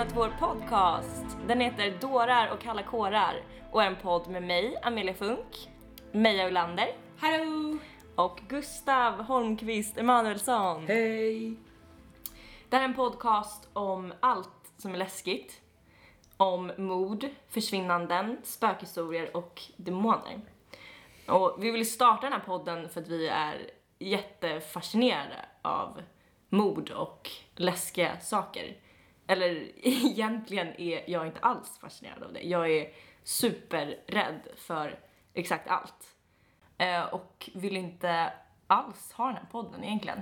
välkomna till vår podcast. Den heter Dårar och kalla kårar och är en podd med mig, Amelia Funk, Meja Ulander Hallå! och Gustav Holmqvist Emanuelsson. Hej! Det här är en podcast om allt som är läskigt. Om mord, försvinnanden, spökhistorier och demoner. Och vi vill starta den här podden för att vi är jättefascinerade av mord och läskiga saker. Eller egentligen är jag inte alls fascinerad av det. Jag är superrädd för exakt allt. Eh, och vill inte alls ha den här podden egentligen.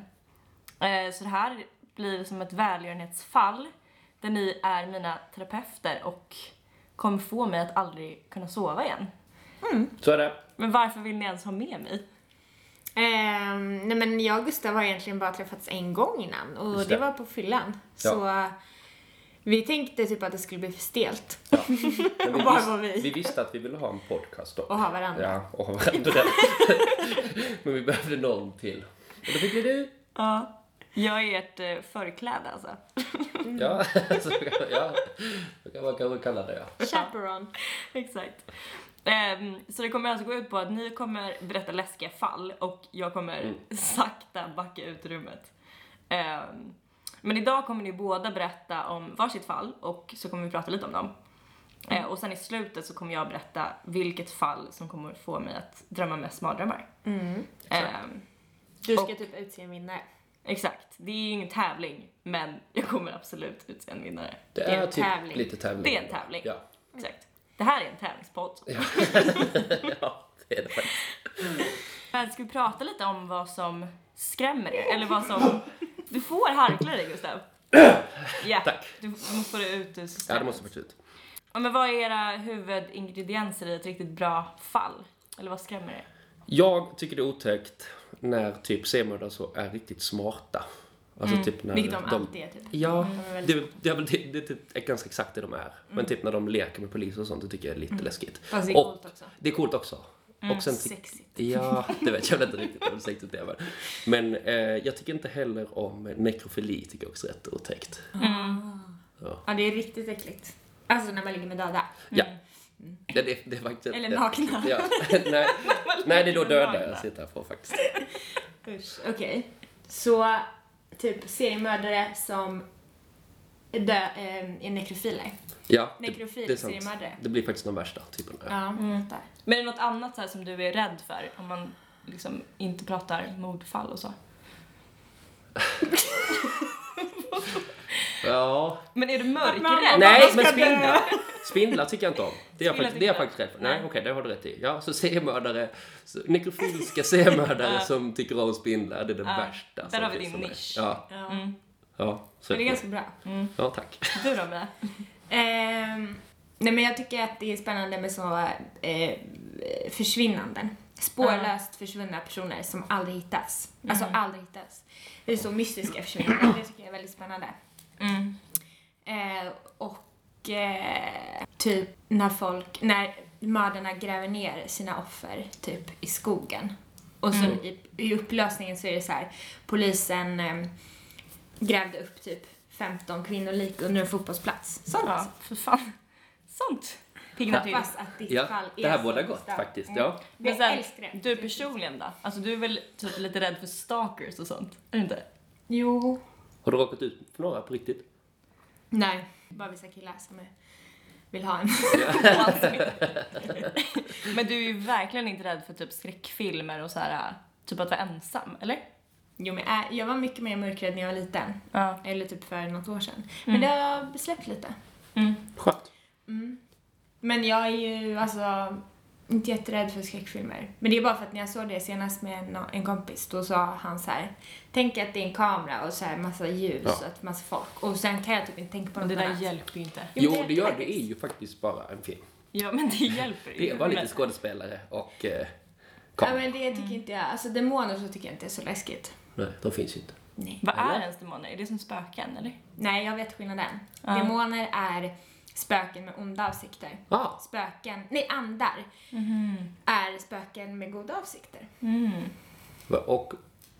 Eh, så det här blir som ett välgörenhetsfall där ni är mina terapeuter och kommer få mig att aldrig kunna sova igen. Så är det. Men varför vill ni ens ha med mig? Ehm, nej men jag och Gustav har egentligen bara träffats en gång innan och det. det. var på fyllan. Så eh, vi tänkte typ att det skulle bli för stelt Ja. Men vi, Bara var vi. visste, vi visste att vi ville ha en podcast då. att ha varandra. Ja, och ha varandra. Men vi behövde någon till. Och då fick vi du. Ja. Jag är ert eh, förkläde alltså. Ja, så, ja. Så kan man kanske kalla det ja. Chaperon. Exakt. Ehm, så det kommer alltså gå ut på att ni kommer berätta läskiga fall och jag kommer sakta backa ut rummet. Ehm, men idag kommer ni båda berätta om varsitt fall och så kommer vi prata lite om dem. Eh, och sen i slutet så kommer jag berätta vilket fall som kommer få mig att drömma mest mardrömmar. Mm. Ehm, Du ska Och- typ utse en vinnare. exakt, det är ju ingen tävling men jag kommer absolut utse en vinnare. Det är är, en typ tävling. lite tävling. Det är en tävling. Ja. Exakt. Det här är en tävlingspodd. ja, det är det faktiskt. Men ska vi prata lite om vad som skrämmer er? Eller vad som... Du får harkla dig Gustav. Ja, Tack. du måste få det ut ur systemet. Ja, det måste faktiskt ut. Ja, men vad är era huvudingredienser i ett riktigt bra fall? Eller vad skrämmer er? Jag tycker det är otäckt när typ C-mördare så är riktigt smarta. Alltså typ när Vilket de alltid är typ. Ja, De väldigt det, det, det, det, det är ganska exakt det de är. Men typ när de leker med polis och sånt, det tycker jag är lite läskigt. Fast det är Och- coolt också. Det är coolt också. Och sen Sexigt. Ja, det vet jag väl inte riktigt om det är sexigt det är. men- Men eh, jag tycker inte heller om nekrofili, tycker jag också är rätt otäckt. Ja, det är riktigt äckligt. Alltså när man ligger med döda. Ja. Det, det, det är faktiskt... Eller nakna. Ja. nej, nej, det är då döda jag sitter här på faktiskt. Usch. Okej. Så typ seriemördare som dö, eh, är nekrofiler. Ja, det, Nekrofil det är sant. seriemördare. Det blir faktiskt de värsta typerna. Ja, Mm. fattar. Men är det något annat så här som du är rädd för? Om man liksom inte pratar mordfall och så. Ja. Men är du mörkrädd? Nej, men spindlar. Spindlar tycker jag inte om. Det är jag, faktiskt, det är jag faktiskt rädd för. Nej, okej, det har du rätt i. Ja, så C-mördare, så nekrofiliska C-mördare Ja. som tycker om spindlar, det är det Ja, värsta där som har vi din nisch. Ja, Ja. Mm. Ja. Så Men det är ganska bra. Ja, tack. Du då Mia? Ehm, nej men jag tycker att det är spännande med så eh, försvinnanden. Spårlöst försvunna personer som aldrig hittas. Alltså aldrig hittas. Det är så mystiska försvinnanden. Det tycker jag är väldigt spännande. Mm. Eh, och eh, typ när folk, när mördarna gräver ner sina offer typ i skogen. Och så i, i upplösningen så är det så här, polisen eh, grävde upp typ 15 kvinnolik under en fotbollsplats. Sånt. Ja, för fan. Sånt piggnar till. Fast att ditt Ja, fall är det här båda gott starkt. faktiskt. Mm. Ja. Men sen, du personligen då? Alltså du är väl typ lite rädd för stalkers och sånt? Är du inte? Jo. Har du råkat ut för några på riktigt? Nej, bara vissa killar som är, vill ha en. Men du är ju verkligen inte rädd för typ skräckfilmer och så här, typ att vara ensam, eller? Jo men äh, jag var mycket mer mörkrädd när jag var liten. Ja. Eller typ för något år sedan. Men det har släppt lite. Mm. Skönt. Men jag är ju alltså inte jätterädd för skräckfilmer. Men det är bara för att när jag såg det senast med en, en kompis, då sa han så här. Tänk att det är en kamera och så här massa ljus Ja. och att massa folk. Och sen kan jag typ inte tänka på Men något det där annat. hjälper ju inte. Jo, Jo, men det gör det. faktiskt. är ju faktiskt bara en film. Ja, men det hjälper ju. Det är bara lite Men- skådespelare och eh, Ja kamera. men det tycker inte jag. Alltså demoner så tycker jag inte är så läskigt. Nej, de finns ju inte. Nej. Vad är ens demoner? Är det som spöken, eller? Nej, jag vet skillnaden. Ja. Demoner är spöken med onda avsikter. Ah, Spöken, nej andar, är spöken med goda avsikter. Mm. va- och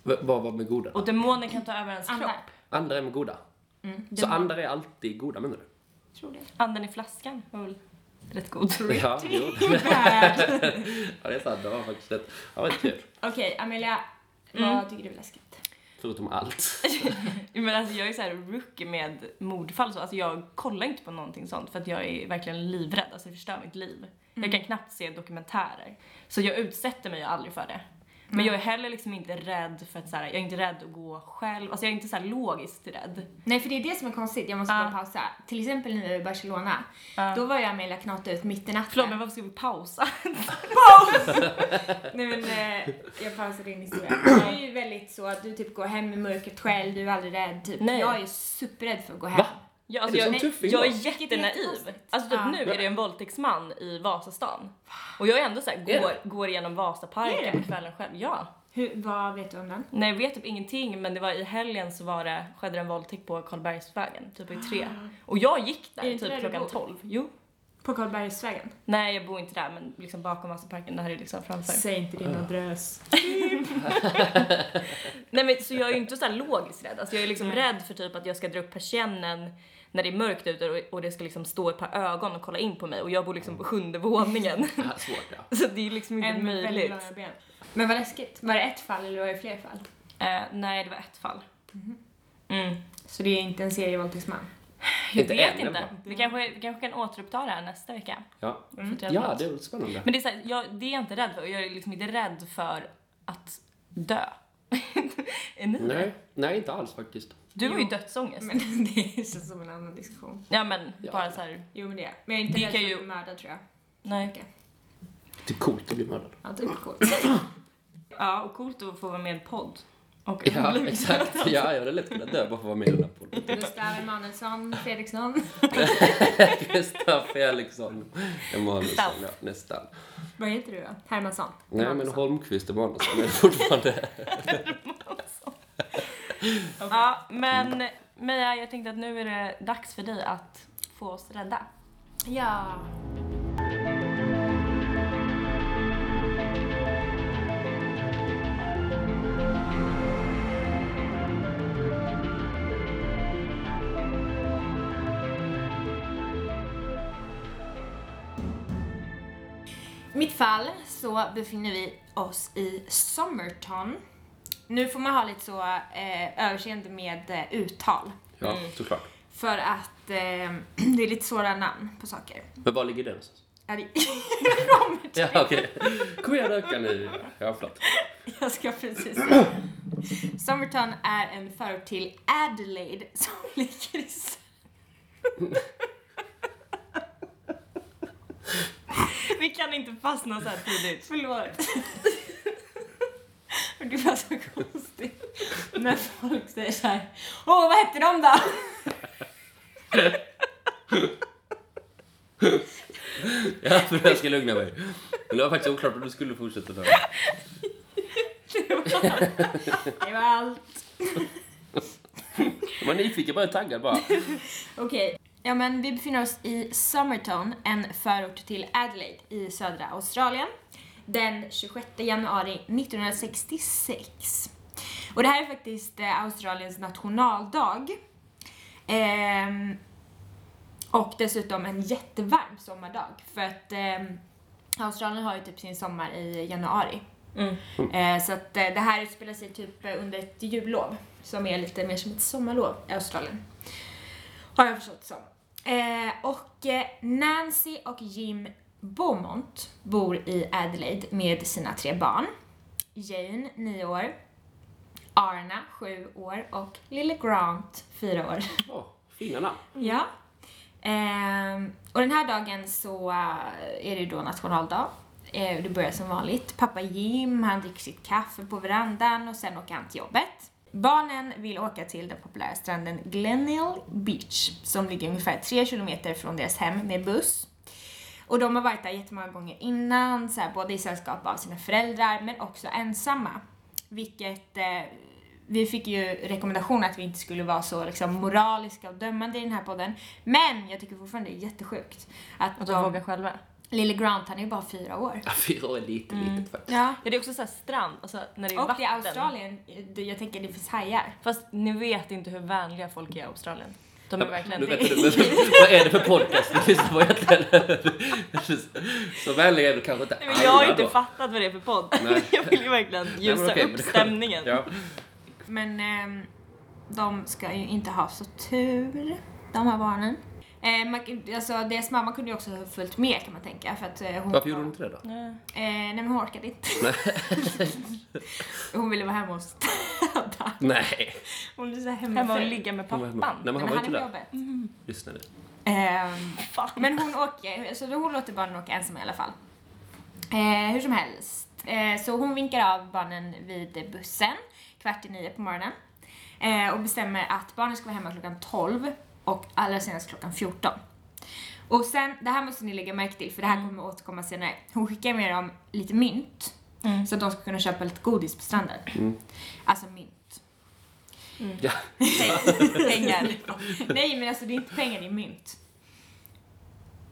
va- vad var med goda? Och demoner kan ta över ens Andar. kropp? Andra är med goda. Mm, Så andar är alltid goda menar du? tror det. Anden i flaskan var väl rätt god. Ja, jo. Ja, det är sant. Det var faktiskt ett, ja, väldigt kul. Okej, Amelia. Vad tycker du är läskigt? Förutom allt. Men alltså jag är så här rookie med mordfall så. Alltså jag kollar inte på någonting sånt för att jag är verkligen livrädd. Alltså det förstör mitt liv. Jag kan knappt se dokumentärer. Så jag utsätter mig aldrig för det. Men jag är heller liksom inte rädd för att så här, jag är inte rädd att gå själv. Alltså jag är inte så här logiskt rädd. Nej, för det är det som är konstigt. Jag måste bara pausa. Till exempel nu i Barcelona. Ja. Då var ju Amelia knata ut mitt i natten. Förlåt men varför ska vi pausa? Nej men eh, jag pausar din historia. Du är ju väldigt så att du typ går hem i mörkret själv, du är aldrig rädd. Typ. Nej. Jag är superrädd för att gå hem. Va? Ja, alltså Är jag, jag är jättenaiv. Alltså typ Ja. nu är det en våldtäktsman i Vasastan. Och jag är ändå så här, Är går, går igenom Vasaparken på kvällen själv. Ja. Hur, vad vet du om den? Nej jag vet typ ingenting men det var i helgen så var det, skedde det en våldtäkt på Karlbergsvägen, typ vid tre. Och jag gick Är där där typ du klockan? 12. Jo. På Karlbergsvägen? Nej jag bor inte där men liksom bakom Vasaparken, det här är liksom framför. Säg inte din adress. Nej men så jag är ju inte så här logiskt rädd. Alltså jag är liksom Nej. rädd för typ att jag ska dra upp persiennen när det är mörkt ute och, och det ska liksom stå ett par ögon och kolla in på mig och jag bor liksom på sjunde våningen. Ja, svårt ja. Så det är liksom inte En möjligt. ben. Men vad läskigt. Var det ett fall eller var det fler fall? Eh, nej det var ett fall. Mm. Så det är inte en serievåldtäktsman? Jag Inte vet inte. Vi kanske, vi kanske kan återuppta det här nästa vecka. Ja, jag ja det är spännande. Men det är, så här, jag, det är jag inte rädd för. Jag är liksom inte rädd för att dö. är ni det? Nej, nej, inte alls faktiskt. Du har ju dödsångest. Men det är så som en annan diskussion. Ja men Ja. bara så här. Jo men det är Men jag är inte Det rädd kan för ju- att bli mördad tror jag. nej. Det är coolt att bli mördad. Ja, det är coolt. Ja och coolt att få vara med i en podd. Och Ja, exakt. Ja, jag hade lätt kunnat dö bara för att vara med i den här podden. Gustav Emanuelsson Fredriksson. Gustav Felixson Emanuelsson, ja, nästan. Vad heter du då? Hermansson? Nej, men Emanuelsson. Holmqvist Emanuelsson är fortfarande... Ja men Meja jag tänkte att nu är det dags för dig att få oss rädda. Ja. I mitt fall så befinner vi oss i Somerton. Nu får man ha lite så eh, överseende med eh, uttal. Ja, såklart. För att eh, det är lite svåra namn på saker. Men var ligger den någonstans? Ja, det- Ja, okej. Kom igen, öka nu. Ja, förlåt. Jag ska precis säga. Somerton är en förort till Adelaide som ligger i... Vi kan inte fastna så här tidigt. Förlåt. Men Det var så konstigt när folk säger så här. Åh, vad hette de då? Ja, för jag ska lugna mig. Men det var faktiskt oklart om du skulle fortsätta. Det var, det var allt. Jag var nyfiken, bara taggad bara. Okej. Ja, men vi befinner oss i Somerton, en förort till Adelaide i södra Australien. Den 26 januari 1966. Och det här är faktiskt eh, Australiens nationaldag. Ehm, och dessutom en jättevarm sommardag. För att ehm, Australien har ju typ sin sommar i januari. Mm. Eh, så att eh, det här utspelar sig typ eh, under ett jullov. Som är lite mer som ett sommarlov i Australien. Har jag förstått det som. Eh, och eh, Nancy och Jim Beaumont bor i Adelaide med sina tre barn. Jane, 9 år. Arna, 7 år. Och lille Grant, 4 år. Åh, fina namn. Ja. Ehm, och den här dagen så eh, är det ju då nationaldag. Eh, det börjar som vanligt. Pappa Jim, han dricker sitt kaffe på verandan och sen åker han till jobbet. Barnen vill åka till den populära stranden Glenelg Beach som ligger ungefär 3 kilometer från deras hem med buss. Och de har varit där jättemånga gånger innan, så här, både i sällskap av sina föräldrar men också ensamma. Vilket eh, vi fick ju rekommendation att vi inte skulle vara så liksom, moraliska och dömande i den här podden. Men jag tycker fortfarande det är jättesjukt att, Att de, de vågar själva. Lille Grant, han är ju bara fyra år. Ja, fyra år är lite litet faktiskt. Ja. Ja, det är också så här strand, alltså när det är Och vatten. i Australien, jag tänker det finns hajar. Fast ni vet inte hur vänliga folk är i Australien. De är verkligen... Nu vet du, men, vad är det för podcast du lyssnar på egentligen? Så vänlig är du kanske inte Nej, men jag har alla inte då. fattat vad det är för podd. Nej. Jag vill ju verkligen Nej, ljusa upp men det kan- stämningen. Ja. Men ehm, de ska ju inte ha så tur, de här barnen. Eh, man, alltså, deras mamma kunde ju också ha följt med kan man tänka. För att, eh, hon, Varför gjorde hon inte det då? Nej. Eh, nej men hon orkade inte. hon ville vara hemma hos städa. Nej. Hon så här Hemma och ligga med hemma. pappan. Nej, men han var inte där. jobbet. Lyssna nu. Fan. men hon åker, så hon låter barnen åka ensamma i alla fall. Eh, hur som helst. Eh, så hon vinkar av barnen vid bussen kvart i nio på morgonen. Eh, och bestämmer att barnen ska vara hemma klockan 12 och allra senast klockan 14. Och sen, det här måste ni lägga märke till för det här kommer återkomma senare. Hon skickar med dem lite mynt Mm. så att de ska kunna köpa lite godis på stranden. Mm. Alltså mynt. Ja. Pengar. Nej men alltså det är inte pengar, det är mynt.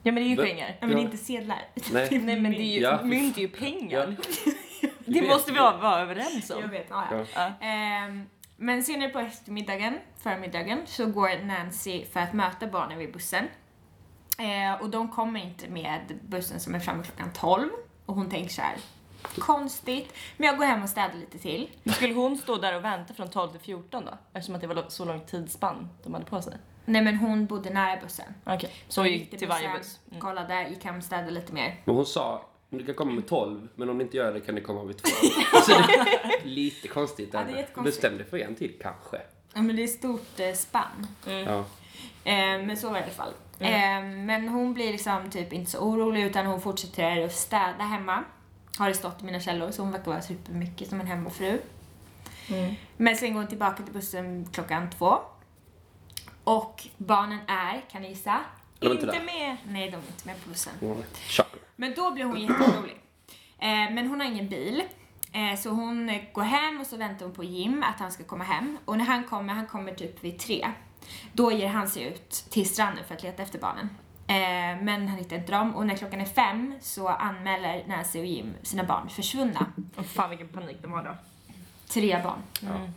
Ja men det är ju pengar. Ja, men det Ja. är inte sedlar. Nej. Nej men det är ju, Ja. mynt är ju pengar. Det vet. måste vi vara överens om. Jag vet, ja, ja. Ja. Ja. Men senare på eftermiddagen, förmiddagen, så går Nancy för att möta barnen vid bussen. Eh, och de kommer inte med bussen som är framme klockan 12. Och hon tänker så här, konstigt, men jag går hem och städar lite till. Men skulle hon stå där och vänta från 12 till 14 då? Eftersom att det var så långt tidsspann de hade på sig. Nej men hon bodde nära bussen. Okej, så hon gick till varje buss. Mm. Kollade, gick hem och städade lite mer. Men hon sa, du kan komma med 12, men om ni inte gör det kan ni komma vid 2. Så det är lite konstigt. Ja, det är. Bestäm dig för en till, kanske. Ja men det är stort eh, spann. Ja. Eh, men så var det i alla fall. Eh, men hon blir liksom typ inte så orolig utan hon fortsätter att städa hemma. Har det stått i mina källor så hon verkar vara supermycket som en hemmafru. Mm. Men sen går hon tillbaka till bussen klockan två. Och barnen är, kan ni gissa? De är inte Inte med. Nej, de är inte med på bussen. Mm. Men då blir hon jätteorolig. Eh, men hon har ingen bil. Eh, så hon går hem och så väntar hon på Jim att han ska komma hem. Och när han kommer, han kommer typ vid tre. Då ger han sig ut till stranden för att leta efter barnen. Eh, men han hittar inte dem och när klockan är fem så anmäler Nancy och Jim sina barn försvunna. Åh fan vilken panik de har då. Tre barn. Mm.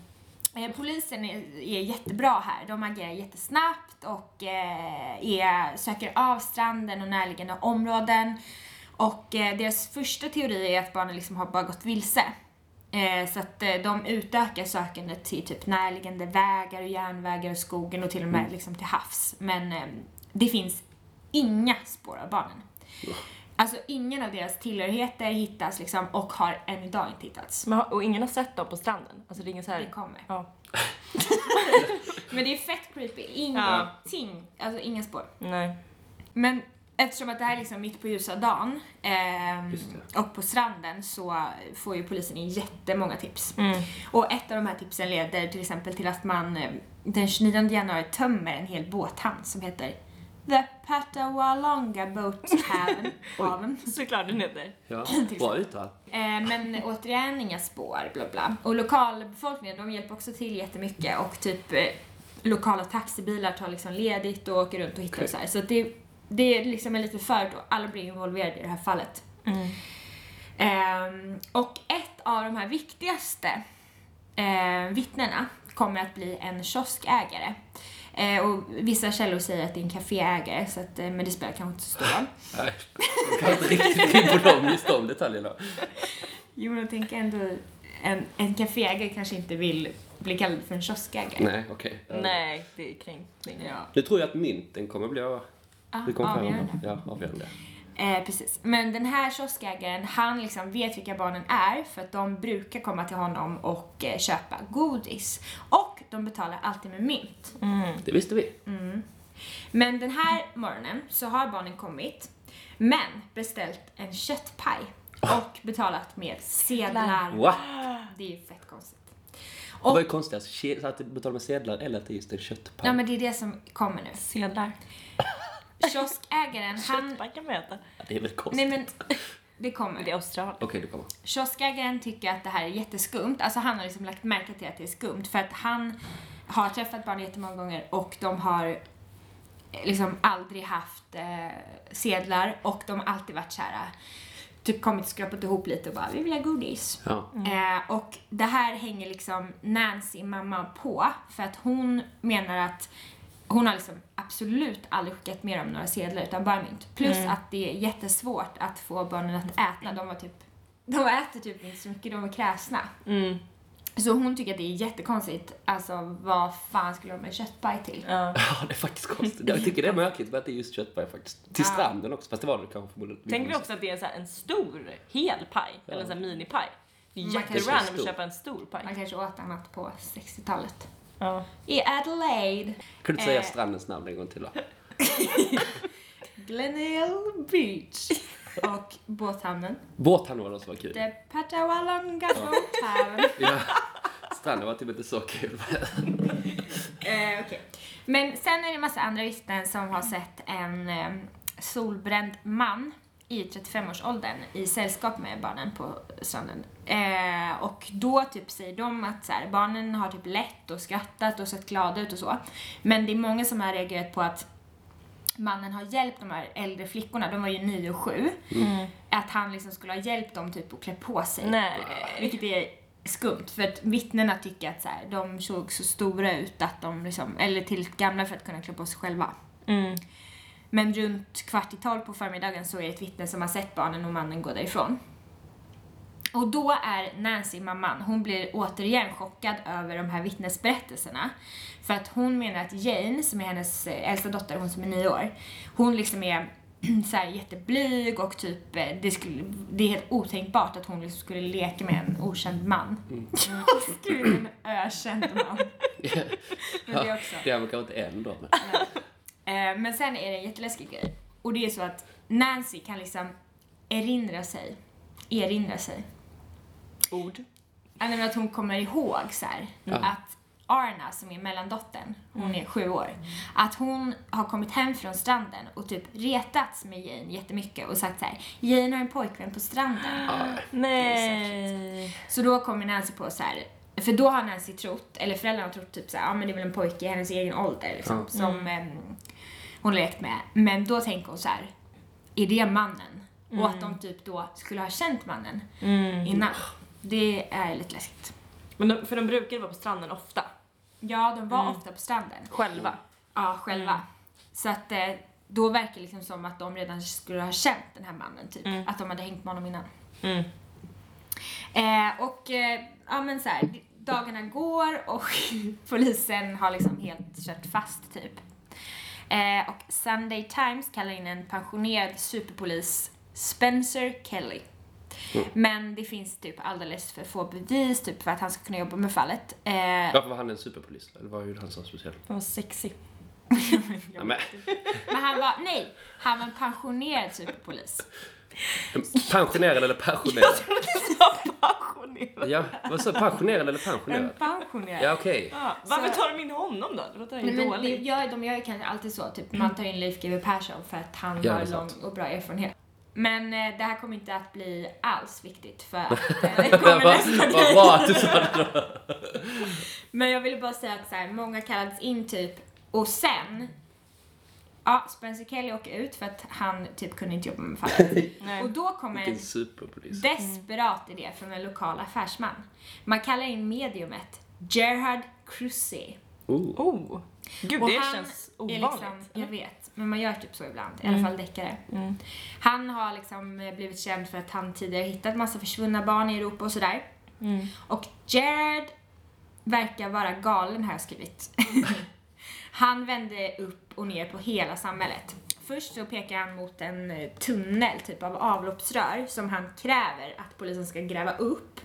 Eh, polisen är, är jättebra här. De agerar jättesnabbt och eh, är, söker av stranden och närliggande områden. Och eh, deras första teori är att barnen liksom har bara gått vilse. Så att de utökar sökandet till typ närliggande vägar och järnvägar och skogen och till och med liksom till havs. Men det finns inga spår av barnen. Alltså ingen av deras tillhörigheter hittas liksom och har än idag inte hittats. Men, och ingen har sett dem på stranden? Alltså det är ingen så Det här... kommer. Ja. Men det är fett creepy. Ingenting. Alltså inga spår. Nej. Men eftersom att det här är liksom mitt på ljusa dagen det. och på stranden så får ju polisen in jättemånga tips. Mm. Och ett av de här tipsen leder till exempel till att man eh, den 29 januari tömmer en hel båthamn som heter The Patawalonga Boat Haven. haven. Såklart den heter. Ja, bra uttal. Eh, men återigen inga spår, bla bla. Och lokalbefolkningen, de hjälper också till jättemycket och typ eh, lokala taxibilar tar liksom ledigt och åker runt och hittar Okej. och så här. Så det, det är liksom en liten förut och alla blir involverade i det här fallet. Mm. Ehm, och ett av de här viktigaste eh, vittnena kommer att bli en kioskägare. Eh, och vissa källor säger att det är en kaféägare, så att, eh, men det spelar kanske inte så stor roll. Nej, jag kan inte riktigt gå in på dem, just de detaljerna. Jo, men jag tänker ändå, en, en kaféägare kanske inte vill bli kallad för en kioskägare. Nej, okej. Nej, det är kränkning. Ja. Nu tror jag att mynten kommer bli Ah, vi kommer avgörande. Ja, avgörande. Eh, precis. Men den här kioskägaren, han liksom vet vilka barnen är för att de brukar komma till honom och eh, köpa godis. Och de betalar alltid med mynt. Mm. Det visste vi. Men den här morgonen så har barnen kommit, men beställt en köttpaj och betalat med sedlar. Va? Det är ju fett konstigt. Och... Vad är konstigast? Ke- Att betala med sedlar eller att det är just en köttpaj? ja men det är det som kommer nu. Sedlar. Kioskägaren, han... Köttpaj kan man äta. Ja, det är väl konstigt? Nej men, det kommer. Det är Australien. Okej, det kommer. Kioskägaren tycker att det här är jätteskumt. Alltså han har liksom lagt märke till att det är skumt för att han har träffat barn jättemånga gånger och de har eh, liksom aldrig haft eh, sedlar och de har alltid varit så här eh, typ kommit och skrapat ihop lite och bara vi vill ha godis. Ja. Eh, och det här hänger liksom Nancy, mamma, på för att hon menar att hon har liksom absolut aldrig skickat med dem några sedlar utan bara mynt. Plus att det är jättesvårt att få barnen att äta. De var typ, de äter typ inte så mycket, de är kräsna. Mm. Så hon tycker att det är jättekonstigt, alltså vad fan skulle de med köttpaj till? Ja. Ja, det är faktiskt konstigt. Jag tycker det är märkligt att det är just köttpaj faktiskt. Till Ja. stranden också, fast det var det kanske förmodligen. Tänker vi också att det är en, så här, en stor hel paj, eller en sån här minipaj. Det är jätterandom att köpa en stor paj. Man kanske åt annat på 60-talet. Ja. I Adelaide. Kan du inte säga Eh. strandens namn en gång till då? Glenelg Beach. Och båthamnen. Båthamnen var det som var kul. The Patawalonga Boat Havn. Ja. Stranden var typ inte så kul. Eh, okej. Men sen är det en massa andra vittnen som har sett en eh, solbränd man i 35-årsåldern i sällskap med barnen på stranden. Eh, och då typ säger de att så här, barnen har typ lett och skrattat och sett glada ut och så. Men det är många som har reagerat på att mannen har hjälpt de här äldre flickorna, de var ju 9 och 7, att han liksom skulle ha hjälpt dem typ att klä på sig. Nej. Vilket är skumt för att vittnena tycker att så här, de såg så stora ut att de liksom, eller tillräckligt gamla för att kunna klä på sig själva. Mm. Men runt kvart i tolv på förmiddagen så är det ett vittne som har sett barnen och mannen gå därifrån. Och då är Nancy, mamman, hon blir återigen chockad över de här vittnesberättelserna. För att hon menar att Jane, som är hennes eh, äldsta dotter, hon som är nio år, hon liksom är så här jätteblyg och typ, eh, det, skulle, det är helt otänkbart att hon liksom skulle leka med en okänd man. Och skrivit en ökänd man. Men det är också. Det är väl kanske inte än då. Men. Eh, Men sen är det en jätteläskig grej. Och det är så att Nancy kan liksom erinra sig, erinra sig, Ord. Ja, att hon kommer ihåg så här, Ja. att Arna, som är mellandottern, hon är sju år, att hon har kommit hem från stranden och typ retats med Jane jättemycket och sagt så här: Jane har en pojkvän på stranden. Ja, Nej. Så då kommer Nancy på så här. För då har Nancy trott, eller föräldrarna har trott typ så här, ja men det är väl en pojke i hennes egen ålder liksom, Ja. som em, hon lekt med. Men då tänker hon så här, är det mannen? Och att de typ då skulle ha känt mannen Mm. innan. Det är lite läskigt. Men de, för de brukade vara på stranden ofta. Ja, de var Mm. ofta på stranden. Själva. Ja, själva. Så att eh, då verkar det liksom som att de redan skulle ha känt den här mannen typ. Mm. Att de hade hängt med honom innan. Mm. Eh, och eh, ja men så här, dagarna går och polisen har liksom helt kört fast typ. Eh, och Sunday Times kallar in en pensionerad superpolis, Spencer Kelly. Men det finns typ alldeles för få bevis typ för att han ska kunna jobba med fallet. Eh, Varför var han en superpolis? Eller vad gjorde han så speciellt? De var men, men han var, nej, han var en pensionerad superpolis. Pensionerad eller pensionerad? Passionerad. Ja, vad sa pensionerad eller En pensionerad? pensionerad. Ja, okej. Ja, varför Så- tar de in honom då? Det låter ju Nej, men det dåligt. gör, de gör ju kanske alltid så, typ man tar in Leif GW Persson för att han Ja, det har lång sant. och bra erfarenhet. Men eh, det här kommer inte att bli alls viktigt för att eh, det kommer Vad nästa vad grej. bra att du sa det. Men jag ville bara säga att så här, många kallades in typ och sen Ja, Spencer Kelly åker ut för att han typ kunde inte jobba med fallet. Nej. Och då kommer en superpolis. desperat idé från en lokal affärsman. Man kallar in mediumet Gerhard Cruzy. Oh. Oh. Gud, Och det han känns är ovanligt. Liksom, jag vet, men man gör typ så ibland. I alla fall deckare. Mm. Han har liksom eh, blivit känd för att han tidigare hittat massa försvunna barn i Europa och sådär. Mm. Och Jared verkar vara galen har jag skrivit. han vände upp och ner på hela samhället. Först så pekar han mot en eh, tunnel, typ av avloppsrör, som han kräver att polisen ska gräva upp.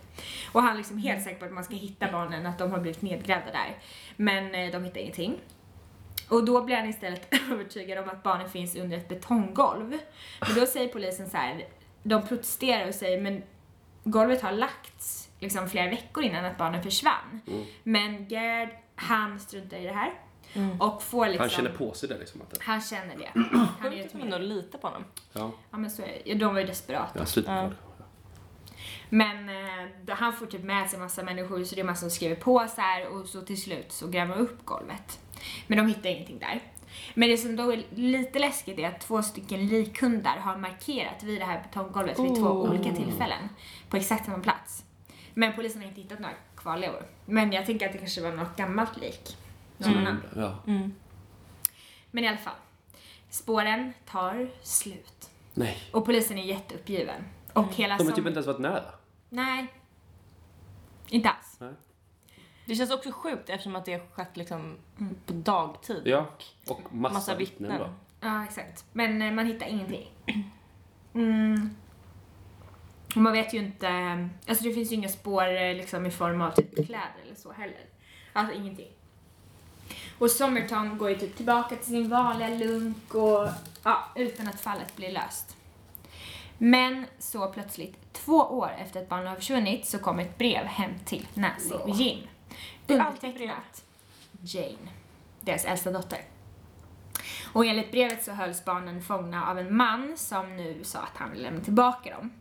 Och han är liksom helt säker på att man ska hitta barnen, att de har blivit nedgrävda där. Men eh, de hittar ingenting. Och då blir han istället övertygad om att barnen finns under ett betonggolv. Men då säger polisen så här, de protesterar och säger men golvet har lagts liksom flera veckor innan att barnen försvann. Mm. Men Gerd, han struntar i det här. Mm. Och får liksom... Han känner på sig det liksom. Att det, Han känner det. Han är ju ändå litar på honom. ja, Ja men så är det. Ja, De var ju desperata. jag slutar Ja. på det. Men eh, han får typ med sig massa människor så det är massa som skriver på så här och så till slut så gräver de upp golvet. Men de hittar ingenting där. Men det som då är lite läskigt är att två stycken likhundar har markerat vid det här betonggolvet vid två Oh. olika tillfällen. På exakt samma plats. Men polisen har inte hittat några kvarlevor. Men jag tänker att det kanske var något gammalt lik. Någon annan. Ja. Mm. Men i alla fall. Spåren tar slut. Nej. Och polisen är jätteuppgiven. Och hela De har som- typ inte ens varit nära. Nej. Inte alls. Det känns också sjukt eftersom att det har skett liksom på dagtid. Ja, och massa, Massa vittnen då. Ja, exakt. Men eh, man hittar ingenting. Mm. Och man vet ju inte, alltså det finns ju inga spår eh, liksom i form av typ kläder eller så heller. Alltså ingenting. Och Somerton går ju typ tillbaka till sin vanliga lunk och ja, utan att fallet blir löst. Men så plötsligt, två år efter att barnen har försvunnit, så kom ett brev hem till Nancy och Jim. Undertecknat Jane, deras äldsta dotter. Och enligt brevet så hölls barnen fångna av en man som nu sa att han ville lämna tillbaka dem.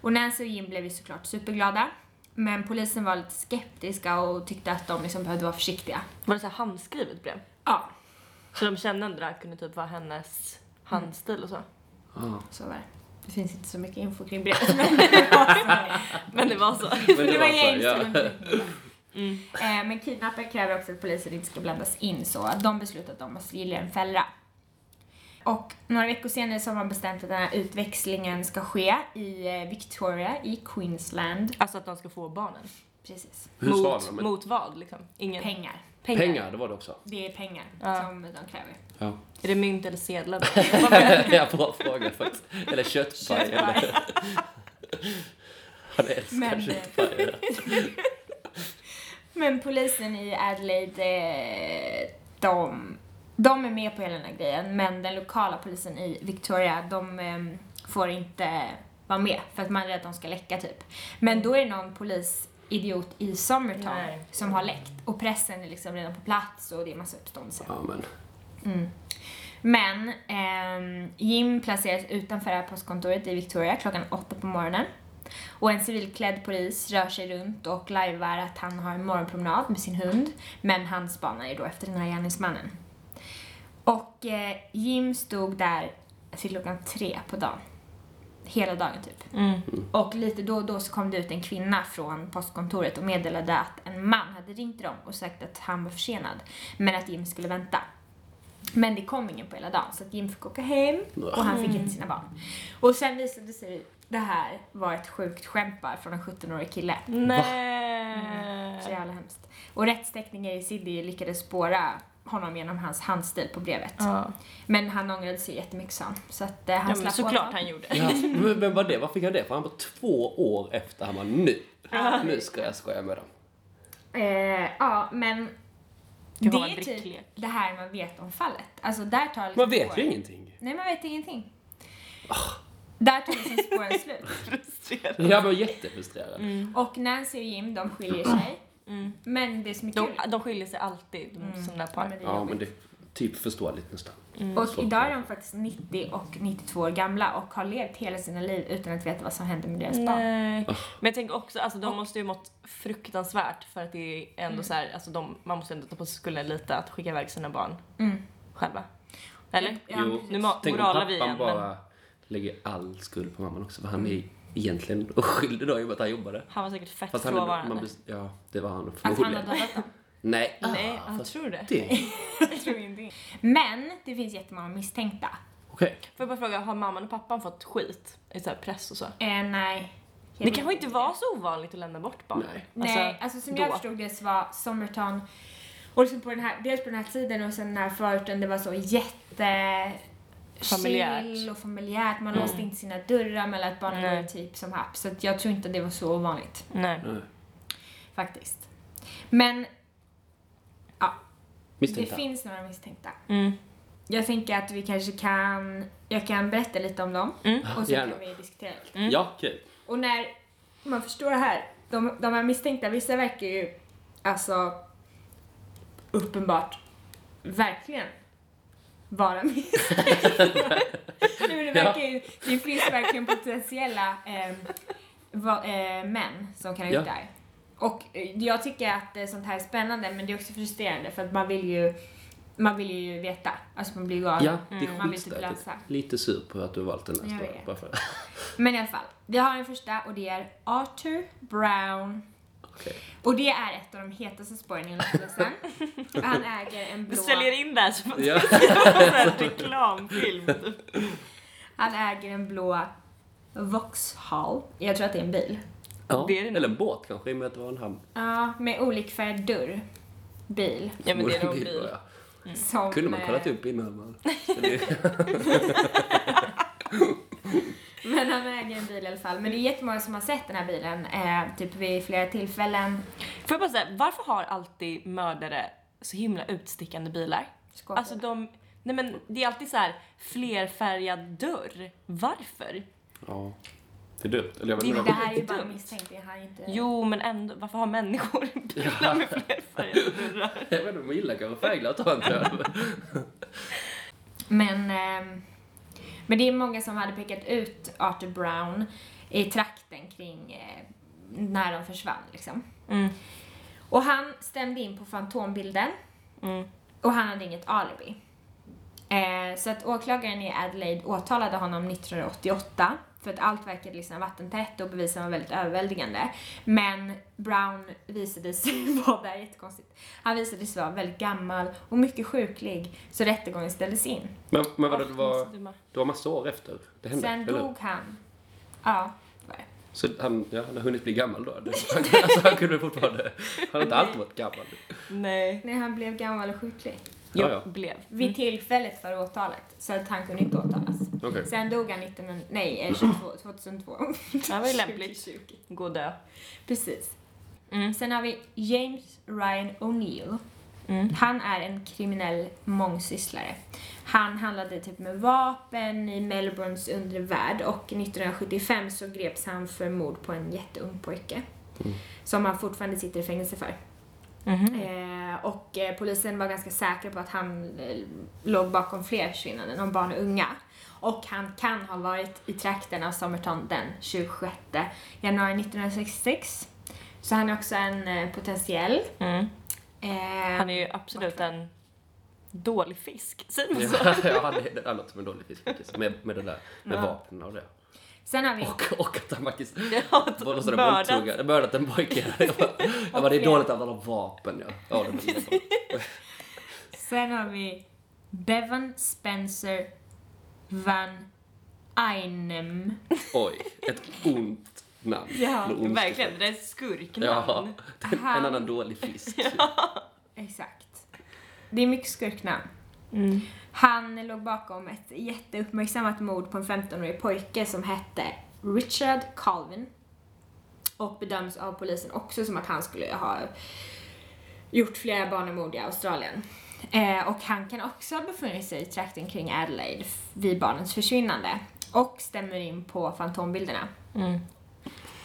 Och Nancy och Jim blev ju såklart superglada. Men polisen var lite skeptiska och tyckte att de liksom behövde vara försiktiga. Var det så här handskrivet brev? Ja, Så de kände ändå det här kunde typ vara hennes handstil och så. Ah. så var det. Det finns inte så mycket info kring brevet men det var så. Men det var så. Men det var så, gängse ja. men Eh, Men kidnappare kräver också att polisen inte ska blandas in så att de beslutar att de måste gilla en fälla. Och några veckor senare så har man bestämt att den här utväxlingen ska ske i eh, Victoria i Queensland. Alltså att de ska få barnen. Precis. Hur Mot, de? mot vad liksom? Ingen Pengar. pengar. Pengar, det var det också. Det är pengar Ja. som de kräver. Ja. Är det mynt eller sedlar? ja, bra fråga faktiskt. Eller köttpaj. Eller... Han älskar Men, eh, köttpaj. Men polisen i Adelaide, eh, de, de är med på hela den här grejen, men den lokala polisen i Victoria, de eh, får inte vara med för att man är rädd att de ska läcka typ. Men då är det någon polisidiot i Somerton Nej. som har läckt och pressen är liksom redan på plats och det är massa uppståndelse. Ja, men. Mm. Men ehm, Jim placeras utanför det här postkontoret i Victoria klockan åtta på morgonen. Och en civilklädd polis rör sig runt och lajvar att han har en morgonpromenad med sin hund. Men han spanar ju då efter den här gärningsmannen. Och eh, Jim stod där till klockan tre på dagen. Hela dagen typ. Mm. Och lite då och då så kom det ut en kvinna från postkontoret och meddelade att en man hade ringt dem och sagt att han var försenad. Men att Jim skulle vänta. Men det kom ingen på hela dagen så att Jim fick åka hem och han fick inte sina barn. Och sen visade det sig det här var ett sjukt skämt bara från en 17-årig kille. Nej. Så jävla hemskt. Och rättsteckningar i Sydney lyckades spåra honom genom hans handstil på brevet. Ja. Men han ångrade sig jättemycket sa han. Så att eh, han ja, men slapp såklart åtal. han gjorde. Ja, men, men vad det? Vad fick han det för? Han var två år efter han var nu. Nu ska jag skoja med dem. Eh, ja, men Det det är typ det här man vet om fallet. Alltså där tar liksom Man vet spåren- ju ingenting. Nej, man vet ingenting. Där tar liksom spåren slut. Frustrerad. Jag var jättefrustrerad. Och Nancy och Jim, de skiljer sig. Mm. Men det som är De, kul... de skiljer sig alltid, de Mm. sådana där Ja, par. men det är Ja, men det är typ förståeligt nästan. Och Så. idag är de faktiskt 90 och 92 år gamla och har levt hela sina liv utan att veta vad som hände med deras barn. Nej. Men jag tänker också, alltså de måste ju mått fruktansvärt för att det är ändå Mm. så här, alltså de, man måste ändå ta på sig skulden lite att skicka iväg sina barn Mm. själva. Eller? Ja, jo. Nu ma- tänk om moralar vi pappan igen, bara lägger all skuld på mamman också. För han är egentligen oskyldig då i och med att han jobbade. Han var säkert fett Fast han frånvarande. man ja, det var han Att han har förmodligen. dödat. Nej, Nej, ah, jag fast tror det. det. Jag tror inte Men det finns jättemånga misstänkta. Okej. Får jag bara fråga, har mamman och pappan fått skit i så här press och så? Eh, nej. Det kanske inte var så ovanligt att lämna bort barn. Nej. Nej, alltså som då. jag förstod det så var Somerton, och liksom på den här, dels på den här tiden och sen den här förorten, det var så jätte Familjärt. chill och familjärt. Man Mm. låste inte sina dörrar, man lät barnen gå typ som happ. Så att jag tror inte det var så ovanligt Nej. Faktiskt. Men ja, det Misstänkta. finns några misstänkta. Mm. Jag tänker att vi kanske kan, jag kan berätta lite om dem Mm. och så Gärna. kan vi diskutera lite. Mm. Ja, kul. Och när man förstår det här, de, de här misstänkta, vissa verkar ju alltså uppenbart verkligen vara misstänkta. Nej, men det, verkar ju, det finns verkligen potentiella eh, va, eh, män som kan ha gjort det här. Och eh, jag tycker att eh, sånt här är spännande men det är också frustrerande för att man vill ju man vill ju veta. Alltså man blir galen. Ja, det är Man vill typ läsa. Lite sur på att du har valt den här storyn. Men i alla fall, vi har en första och det är Arthur Brown. Okej. Och det är ett av de hetaste spåren i undersökelsen. Han äger en Du blå... säljer in det här som Ja. en reklamfilm. Han äger en blå Vauxhall. Jag tror att det är en bil. Ja, Det är det eller en båt kanske, i och med att det var en hamn. Ja, med olikfärgad dörr. Bil. Ja men det är nog Bil, bil. ja. Som, Kunde man eh, kollat upp innan man... Men han äger en bil i alla fall. Men det är jättemånga som har sett den här bilen, eh, typ vid flera tillfällen. Får jag bara säga, varför har alltid mördare så himla utstickande bilar? Skåpbil. Alltså de, nej men det är alltid så här flerfärgad dörr. Varför? Ja. Det är dumt. Eller jag vet Det är inte. det här är ju bara misstänkt, det här är inte... Jo men ändå, varför har människor bilar med flerfärgade dörrar? Jag vet inte, man gillar kanske färgglatt antar jag. Men, ehm, men det är många som hade pekat ut Arthur Brown i trakten kring eh, när de försvann liksom. Mm. Och han stämde in på fantombilden Mm. och han hade inget alibi. Eh, så att åklagaren i Adelaide åtalade honom 1988 för att allt verkade liksom vattentätt och bevisen var väldigt överväldigande. Men Brown visade sig vara, det här är jättekonstigt, han visade sig vara väldigt gammal och mycket sjuklig så rättegången ställdes in. Men, men vadå, det var, det var massa år efter det hände? Sen eller? dog han. Ja, var det. Så han, ja, han har hunnit bli gammal då? Han, alltså, han kunde fortfarande... Han har inte alltid varit gammal. Nej. Nej, han blev gammal och sjuklig. Ja, Jag ja. blev. Vid tillfället för åtalet. Så att han kunde inte åtalas. Okej. Sen dog han 19, nej, eh, 22, 2002. Det var ju lämpligt. 2020. Gå dö. Precis. Mm. Sen har vi James Ryan O'Neill. Mm. Han är en kriminell mångsysslare. Han handlade typ med vapen i Melbournes undre värld och 1975 så greps han för mord på en jätteung pojke. Som han fortfarande sitter i fängelse för. Mhm. Eh, och eh, polisen var ganska säker på att han eh, låg bakom fler försvinnanden om barn och unga. Och han kan ha varit i trakten av Somerton den 26 januari 1966. Så han är också en eh, potentiell. Mm. Eh, Han är ju absolut en dålig fisk. Säger man så? Ja, ja, han, är- det låter som en dålig fisk faktiskt. Med, med det där, med Ja. vapnen och det. Sen har vi... Och, och att han faktiskt Ja, mördat. mördat en pojke. Jag bara, jag bara, det är dåligt att han har vapen ja. Ja, det. Sen har vi Bevan Spencer Van Einem. Oj, ett ont namn. Ja, Verkligen, det är ett skurknamn. Ja, en Han- annan dålig fisk. Exakt. Det är mycket skurknamn. Mm. Han låg bakom ett jätteuppmärksammat mord på en 15-årig pojke som hette Richard Calvin. Och bedöms av polisen också som att han skulle ha gjort flera barnamord i Australien. Eh, och han kan också ha befunnit sig i trakten kring Adelaide vid barnens försvinnande. Och stämmer in på fantombilderna. Mm.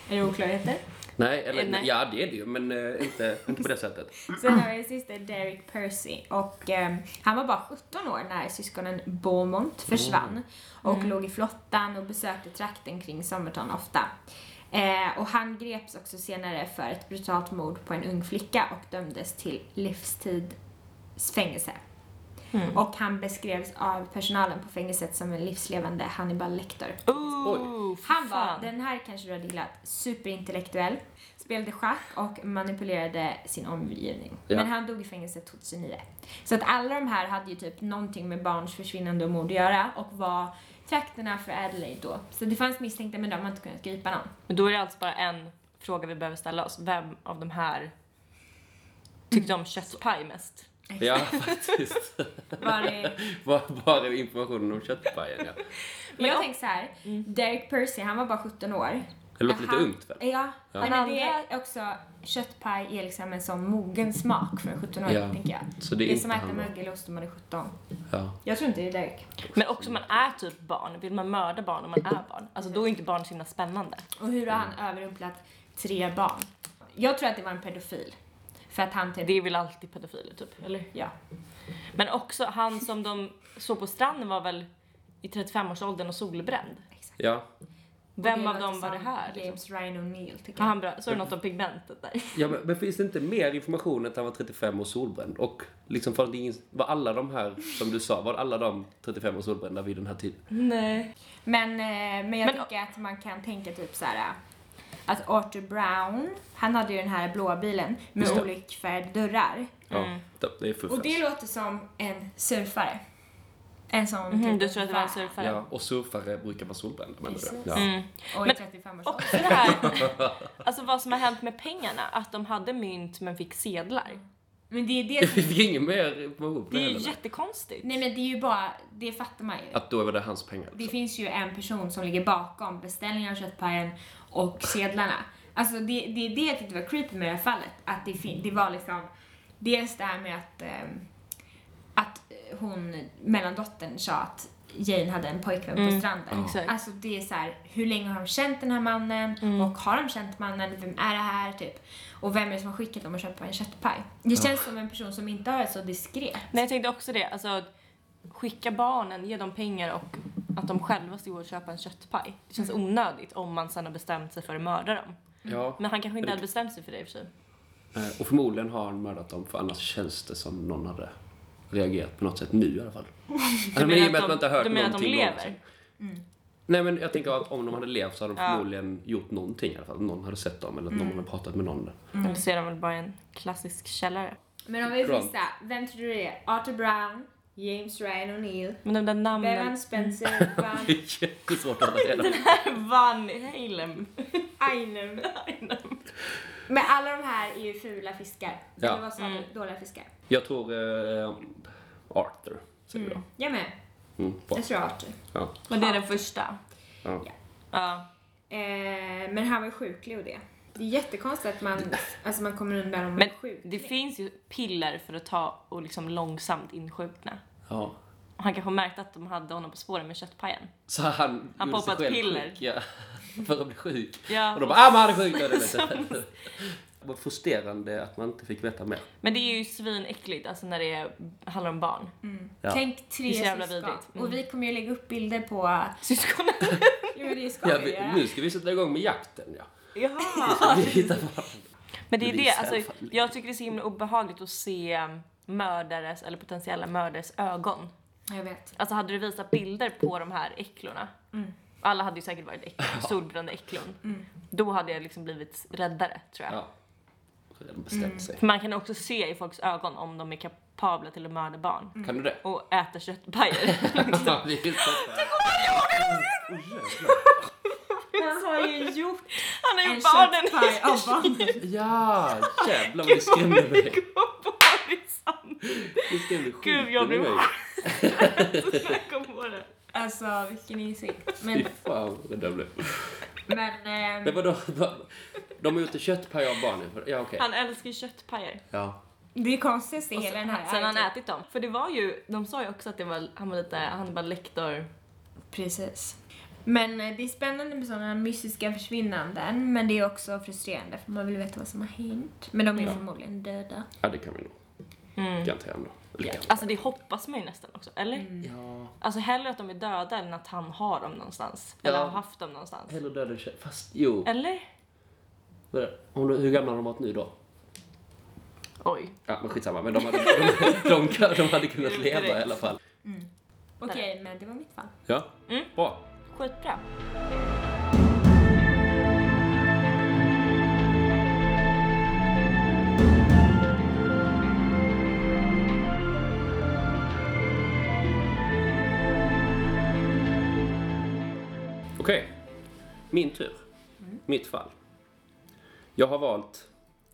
Är det oklarheter? Nej, eller Eh, nej. ja det är det ju, men eh, inte, inte på det sättet. Sen har vi sista Derek Percy och eh, han var bara 17 år när syskonen Beaumont försvann och låg i flottan och besökte trakten kring Somerton ofta. Eh, och han greps också senare för ett brutalt mord på en ung flicka och dömdes till livstids fängelse. Och han beskrevs av personalen på fängelset som en livslevande Hannibal Lecter. Ooh, Han var, fan. den här kanske du har gillat, superintellektuell, spelade schack och manipulerade sin omgivning. Ja. Men han dog i fängelse 2009. Så att alla de här hade ju typ någonting med barns försvinnande och mord att göra och var trakterna för Adelaide då. Så det fanns misstänkta men de har inte kunnat gripa någon. Men då är det alltså bara en fråga vi behöver ställa oss. Vem av de här tyckte om köttpaj mest? Ja, faktiskt. Var det... Bara, bara informationen om köttpajen, ja. Men jag ja. tänker så här, Derek Percy, han var bara 17 år. Det låter lite Han- ungt väl? Ja, Ja. Nej, men det är också, köttpaj är liksom en sån mogen smak för en 17-åring, Ja, tänker jag. så det Det är är, inte som att äta mögelost om man är 17. Ja. Jag tror inte det är Derek. Men också man är typ barn. Vill man mörda barn om man är barn? Alltså då är inte barn så himla spännande. Och hur har han överrumplat tre barn? Jag tror att det var en pedofil. För att han typ... Det är väl alltid pedofiler typ, eller? Ja. Men också han som de såg på stranden var väl i 35-årsåldern och solbränd. Ja. Vem av dem var det här? Liksom? James Ryan O'Neill tycker Var jag. han bra? Såg du något om pigmentet där? Ja, men, men finns det inte mer information att han var 35 och solbränd? Och liksom är ingen, var alla de här, som du sa, var alla de 35 och solbrända vid den här tiden? Nej. Men, eh, men jag Men- tycker att man kan tänka typ så här att Arthur Brown, han hade ju den här blåa bilen med det. olika dörrar. Ja, Mm. det- det är fuffens. Och det låter som en surfare. En sån Mhm, typ du tror att det var en surfare? Ja, och surfare brukar vara solbrända menar du? Ja. Mm. Och i Men- 35 års ålder. Också det här, alltså vad som har hänt med pengarna, att de hade mynt men fick sedlar. Men det är det Vi fick ingen mer information Det är ju heller. jättekonstigt. Nej men det är ju bara, det fattar man ju. Att då var det hans pengar. Det Liksom. finns ju en person som ligger bakom beställningen av köttpajen och sedlarna. Alltså det, det är det jag tyckte var creepy med det här fallet. Att det, det var liksom, dels det här med att, ehm, att hon, mellandottern sa att Jane hade en pojkvän på Mm, stranden. exakt. Alltså det är så här, hur länge har de känt den här mannen? Mm. Och har de känt mannen? Vem är det här? Typ. Och vem är det som har skickat dem att köpa en köttpaj? Det känns som en person som inte har varit så diskret. Nej jag tänkte också det, alltså skicka barnen, ge dem pengar och att de själva ska gå och köpa en köttpaj. Det känns onödigt om man sen har bestämt sig för att mörda dem. Ja, Men han kanske inte hade bestämt sig för det i och för sig. eh, och förmodligen har han mördat dem för annars känns det som någon hade reagerat på något sätt nu i alla fall. Alltså, men i och med att man inte har hört du menar att de någonting lever? någonsin. Nej men jag tänker att om de hade levt så hade de Ja. förmodligen gjort någonting i alla fall. Någon hade sett dem eller att någon hade pratat med någon. Eller så är de väl bara en klassisk källare. Men om vi får Bra. gissa, vem tror du det är? Arthur Brown, James Ryan O'Neill, Men de där namnen... Bevan Spencer, Van Det är jättesvårt att hålla reda på. Van Halen. Einem. Men alla de här är ju fula fiskar. Ja. Eller vad sa Mm. du? Dåliga fiskar. Jag tror eh, Arthur, säger Mm. jag. Jag med. Mm. Jag tror Arthur. Ja. Men det är den första. Ja. Ja. Eh, men han var sjuklig och det. Det är jättekonstigt att man, alltså man kommer undan om Men man är sjuk. det finns ju piller för att ta och liksom långsamt insjukna. Ja. Och han kanske märkte att de hade honom på spåren med köttpajen. Så han, Han gjorde sig själv piller. Sjuk, ja. För att bli sjuk. Ja. Och de bara ah men han är sjuk. Ja, det var frustrerande att man inte fick veta mer. Men det är ju svinäckligt, alltså när det är, handlar om barn. Ja. Tänk tre syskon. Mm. Och vi kommer ju lägga upp bilder på... Syskonen. Jo det ska Ja, vi göra. nu ska vi sätta igång med jakten ja. Jaha. Vi hittar på- Men det är Det alltså, jag tycker det är så himla obehagligt att se mördares eller potentiella mördares ögon. Jag vet. Alltså hade du visat bilder på de här äcklorna, Mm. alla hade ju säkert varit äcklor, solbrända äcklon. Då hade jag liksom blivit räddare tror jag. Ja. Redan bestämt sig. För man kan också se i folks ögon om de är kapabla till att mörda barn. Kan du det? Och äta köttpajer. Ja, vi hittar Han har ju gjort Han har ju barnen barnen. Ja, jävlar vad du skrämde mig. Gud, jag ur blev mig. när jag kom på det. Alltså vilken insikt. Fy Men, fan vad rädd jag blev. men, ehm, Men vadå? De har gjort en köttpaj av barnen? Ja okej. Han älskar köttpajer. Ja. det är konstigt i hela den här sen har han ätit dem. För det var ju, de sa ju också att det var, han var lite, han var lektor. Precis. Men eh, det är spännande med sådana mystiska försvinnanden, men det är också frustrerande för man vill veta vad som har hänt. Men de är Ja. förmodligen döda. ja, det kan vi nog Mm. garantera ändå. Eller Ja. garantera. Alltså det hoppas man ju nästan också, eller? Ja, Alltså hellre att de är döda än att han har dem någonstans. Eller Ja. har haft dem någonstans. hellre döda än. Fast jo. Eller? Om du, hur gamla har de varit nu då? Oj. Ja, men skitsamma. Men de hade, de, de, de, de hade kunnat är leva i alla fall. Okej, men det var mitt fall. Ja, Mm. bra. Skitbra. Okej, min tur. Mitt fall. Jag har valt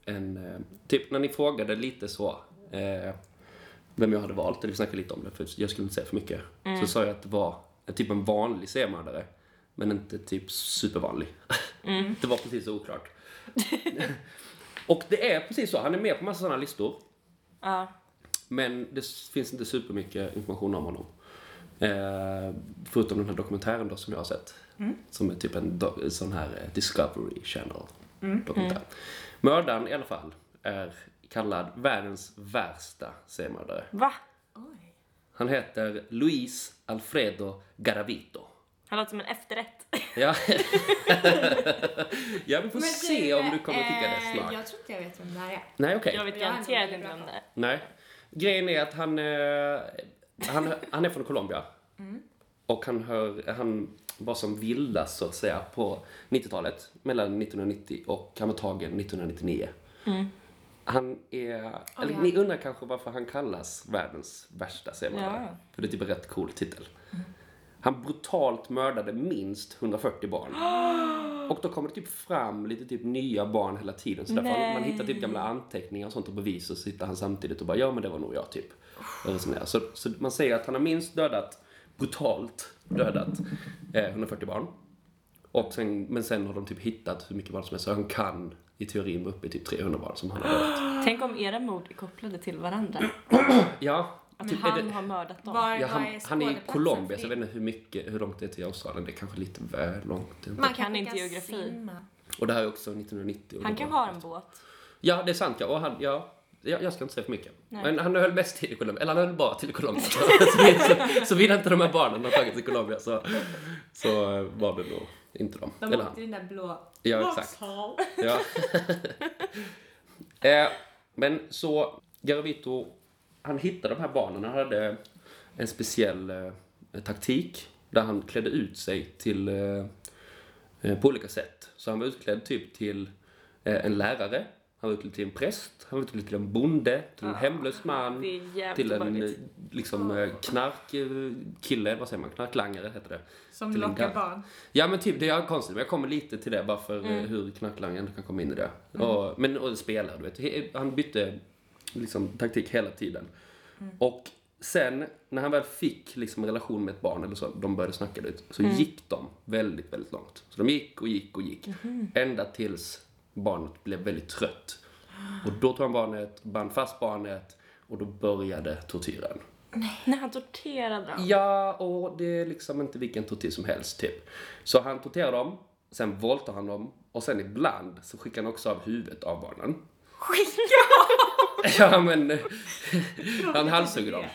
en... eh, Typ när ni frågade lite så eh, vem jag hade valt, eller vi snackade lite om det, för jag skulle inte säga för mycket. Så sa jag att det var typ en vanlig seriemördare, men inte typ supervanlig. det var precis så oklart. Och det är precis så, han är med på massa sådana listor. Ja. Men det finns inte supermycket information om honom. Eh, förutom den här dokumentären då som jag har sett. Som är typ en sån här eh, Discovery Channel dokumentär. Mördaren i alla fall är kallad världens värsta seriemördare. Va? Han heter Luis Alfredo Garavito. Han låter som en efterrätt. Ja. ja, vi får Men se du, om du kommer tycka det eh, snart. Jag tror inte jag vet vem det här är. Nej, okej. Jag vet garanterat inte om det är. Nej. Grejen är att han, eh, han, han är från Colombia. Och han, hör, han var som vildast så att säga på 90-talet. Mellan 1990 och han var tagen 1999. Han är, eller ja. ni undrar kanske varför han kallas världens värsta seriemördare. Ja. För det är typ en rätt cool titel. Han brutalt mördade minst 140 barn. Och då kommer det typ fram lite typ nya barn hela tiden. Så därför man, hittar typ gamla anteckningar och sånt och bevis och så sitter han samtidigt och bara ja men det var nog jag typ. Så, så man säger att han har minst dödat, brutalt dödat eh, 140 barn. Och sen, men sen har de typ hittat hur mycket barn som helst så han kan i teorin vara uppe i typ 300 barn som han har dödat. Tänk om era mord är kopplade till varandra. Ja, Att typ han det, har mördat dem. Var, ja var han, är han är i Colombia så jag vet inte hur mycket, hur långt det är till Australien. Det är kanske lite väl långt. Man kan inte geografi. simma. Och det här är också 1990. och Han kan ha en båt. Ja, det är sant. Ja. Och han, ja, jag, jag ska inte säga för mycket. Nej. Men han höll mest till i Colombia. Eller han höll bara till i Colombia. så, så, så vill inte de här barnen ha tagit till Colombia så, så var det nog inte de. De Eller åkte i den där blå... Ja, exakt. Ja. eh, men så, Garavito, han hittade de här barnen. Han hade en speciell eh, taktik där han klädde ut sig till eh, eh, på olika sätt. Så han var utklädd typ till eh, en lärare, han var utklädd till en präst, han var utklädd till en bonde, till en hemlös man, Det är jävligt till en eh, obehagligt. liksom eh, knarkkille, vad säger man, knarklangare heter det. Som Till en lockar barn. Ja men typ, det är konstigt, men jag kommer lite till det bara för eh, Mm. hur knarklangaren kan komma in i det. Och, men och spelare, du vet. Han bytte liksom taktik hela tiden. Mm. Och sen när han väl fick liksom en relation med ett barn eller så, de började snacka lite, så Mm. gick de väldigt, väldigt långt. Så de gick och gick och gick. Mm-hmm. Ända tills barnet blev väldigt trött. Och då tog han barnet, band fast barnet och då började tortyren. När han torterade dem. Ja, och det är liksom inte vilken tortyr som helst, typ. Så han torterar dem, sen våldtar han dem och sen ibland så skickar han också av huvudet av barnen. ja, men... han halshugger dem.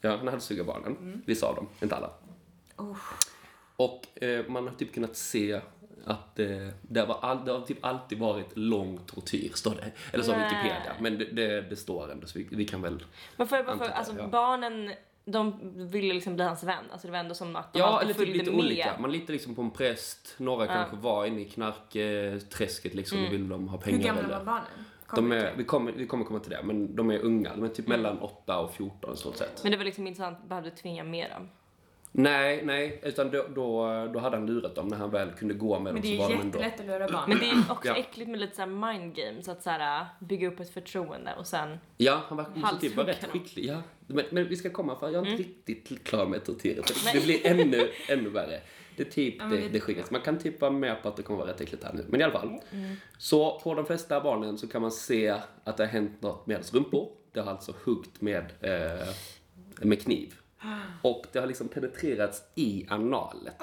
Ja, han halshugger barnen. Vissa av dem, inte alla. Och eh, man har typ kunnat se att eh, det, var all, det har typ alltid varit lång tortyr, står det. Eller så Nej. Wikipedia. Men det, det, det står ändå, så vi, vi kan väl... Varför, varför, Antar det, alltså ja. barnen, de ville liksom bli hans vän. Alltså det var ändå som att de Ja, alltid eller typ följde lite med. olika. Man litar liksom på en präst. Några kanske var inne i knarkträsket liksom och vill de ha pengar. Hur gamla eller... var barnen? De är, vi, kommer, vi kommer komma till det, men de är unga. De är typ Mm. mellan 8 och 14 i stort sett. Men det var liksom så han behövde tvinga med dem. Nej, nej, utan då, då, då hade han lurat dem när han väl kunde gå med Men dem. det så är ju jättelätt att lura barn. Men det är också Ja. äckligt med lite så här mind games, att så här, äh, bygga upp ett förtroende och sen... Ja, han var, måste typ vara rätt skicklig. Ja. Men, men vi ska komma, för jag är inte Mm. riktigt klar med Nej. Det blir ännu, ännu värre. Det är typ Ja, men det, vi- det sjukaste. Man kan typ vara med på att det kommer vara rätt äckligt här nu. Men i alla fall. Mm. Så på de flesta barnen så kan man se att det har hänt något med deras rumpor. Det har alltså huggt med, eh, med kniv. Och det har liksom penetrerats i analet.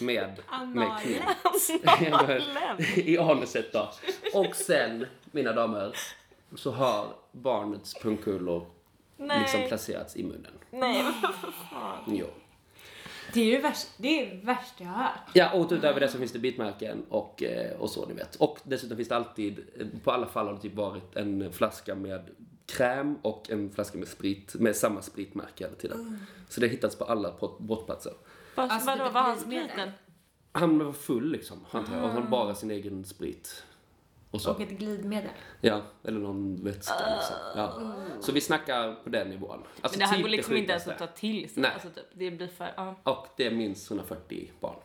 Med, med kniv. I anuset då. Och sen, mina damer, så har barnets pungkulor Nej. liksom placerats i munnen. Nej, för fan. Jo. Det är ju värst, det är det värsta jag har hört. Ja, och utöver det så finns det bitmärken och, eh, och så, ni vet. Och dessutom finns det alltid, på alla fall har det typ varit en flaska med kräm och en flaska med sprit, med samma spritmärke hela tiden. Så det har hittats på alla brott- brottsplatser. Vad, Alltså, vadå, var han spriten? Han var full liksom, antar jag. Och han bara sin egen sprit. Och så. Och ett glidmedel. Ja, eller någon vätska liksom. Ja. Så vi snackar på den nivån. Alltså, Men det här typ går liksom inte ens att ta till sig. Nej. Alltså, typ, det blir för... Ja. Och det är minst 140 barn.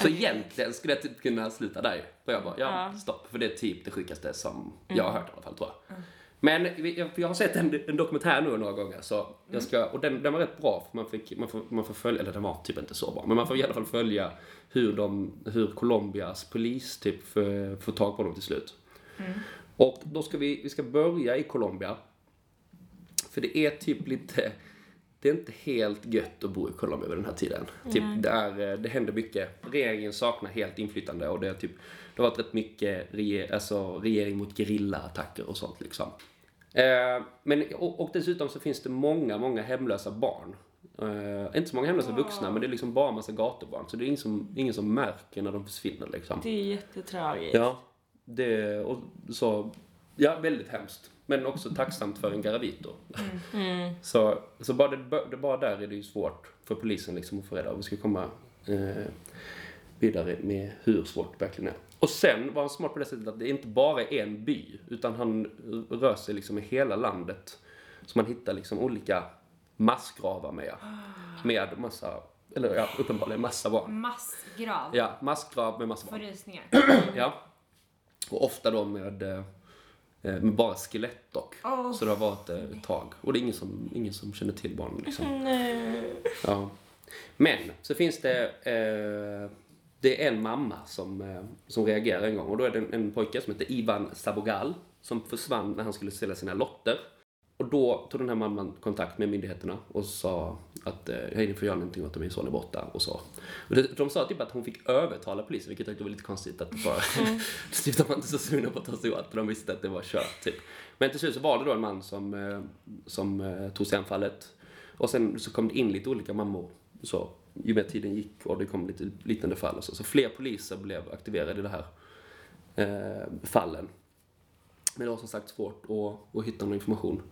Så egentligen skulle jag typ kunna sluta där Och jag bara, ja, Ja. stopp. För det är typ det sjukaste som jag har hört i alla fall, tror jag. Men jag, har sett en, en dokumentär nu några gånger, så jag ska, och den, den var rätt bra, för man, fick, man, får, man får följa, eller den var typ inte så bra, men man får i alla fall följa hur, de, hur Colombias polis typ får, får tag på dem till slut. Och då ska vi, vi ska börja i Colombia. För det är typ lite, det är inte helt gött att bo i Colombia vid den här tiden. Typ, det, är, eh, det händer mycket. Regeringen saknar helt inflytande och det, är typ, det har varit rätt mycket reger, alltså, regering mot gerillaattacker och sånt liksom. Eh, men, och, och dessutom så finns det många, många hemlösa barn Eh, inte så många hemlösa vuxna, men det är liksom bara massa gatubarn. Så det är ingen som, ingen som märker när de försvinner liksom. Det är jättetragiskt. Ja, det och så, ja väldigt hemskt. Men också tacksamt för en Garavito. Mm. Så, så bara, det, det, bara där är det ju svårt för polisen liksom att få reda på. Vi ska komma eh, vidare med hur svårt det verkligen är. Och sen var han smart på det sättet att det inte bara är en by, utan han rör sig liksom i hela landet. Så man hittar liksom olika massgravar med, med massa, eller ja, uppenbarligen massa barn. Massgrav. Ja, massgrav med massa Får barn. rysningar. Ja. Och ofta då med, eh, med bara skelett dock. Åh. Så det har varit eh, ett tag. Och det är ingen som, ingen som känner till barnen liksom. Nej. Ja. Men så finns det, eh, det är en mamma som, eh, som reagerar en gång. Och då är det en, en pojke som heter Ivan Sabogal som försvann när han skulle sälja sina lotter. Och då tog den här mamman kontakt med myndigheterna och sa att eh, hej, ni får göra någonting åt att min son är borta och så. Och det, de sa typ att hon fick övertala polisen, vilket jag tyckte var lite konstigt att det bara, typ de var inte så sugna på att ta sig åt, för de visste att det var kört typ. Men till slut så var det då en man som, eh, som eh, tog sig an fallet. Och sen så kom det in lite olika mammor så, ju mer tiden gick och det kom lite liknande fall och så. Så fler poliser blev aktiverade i det här eh, fallen. Men det var som sagt svårt att, att hitta någon information.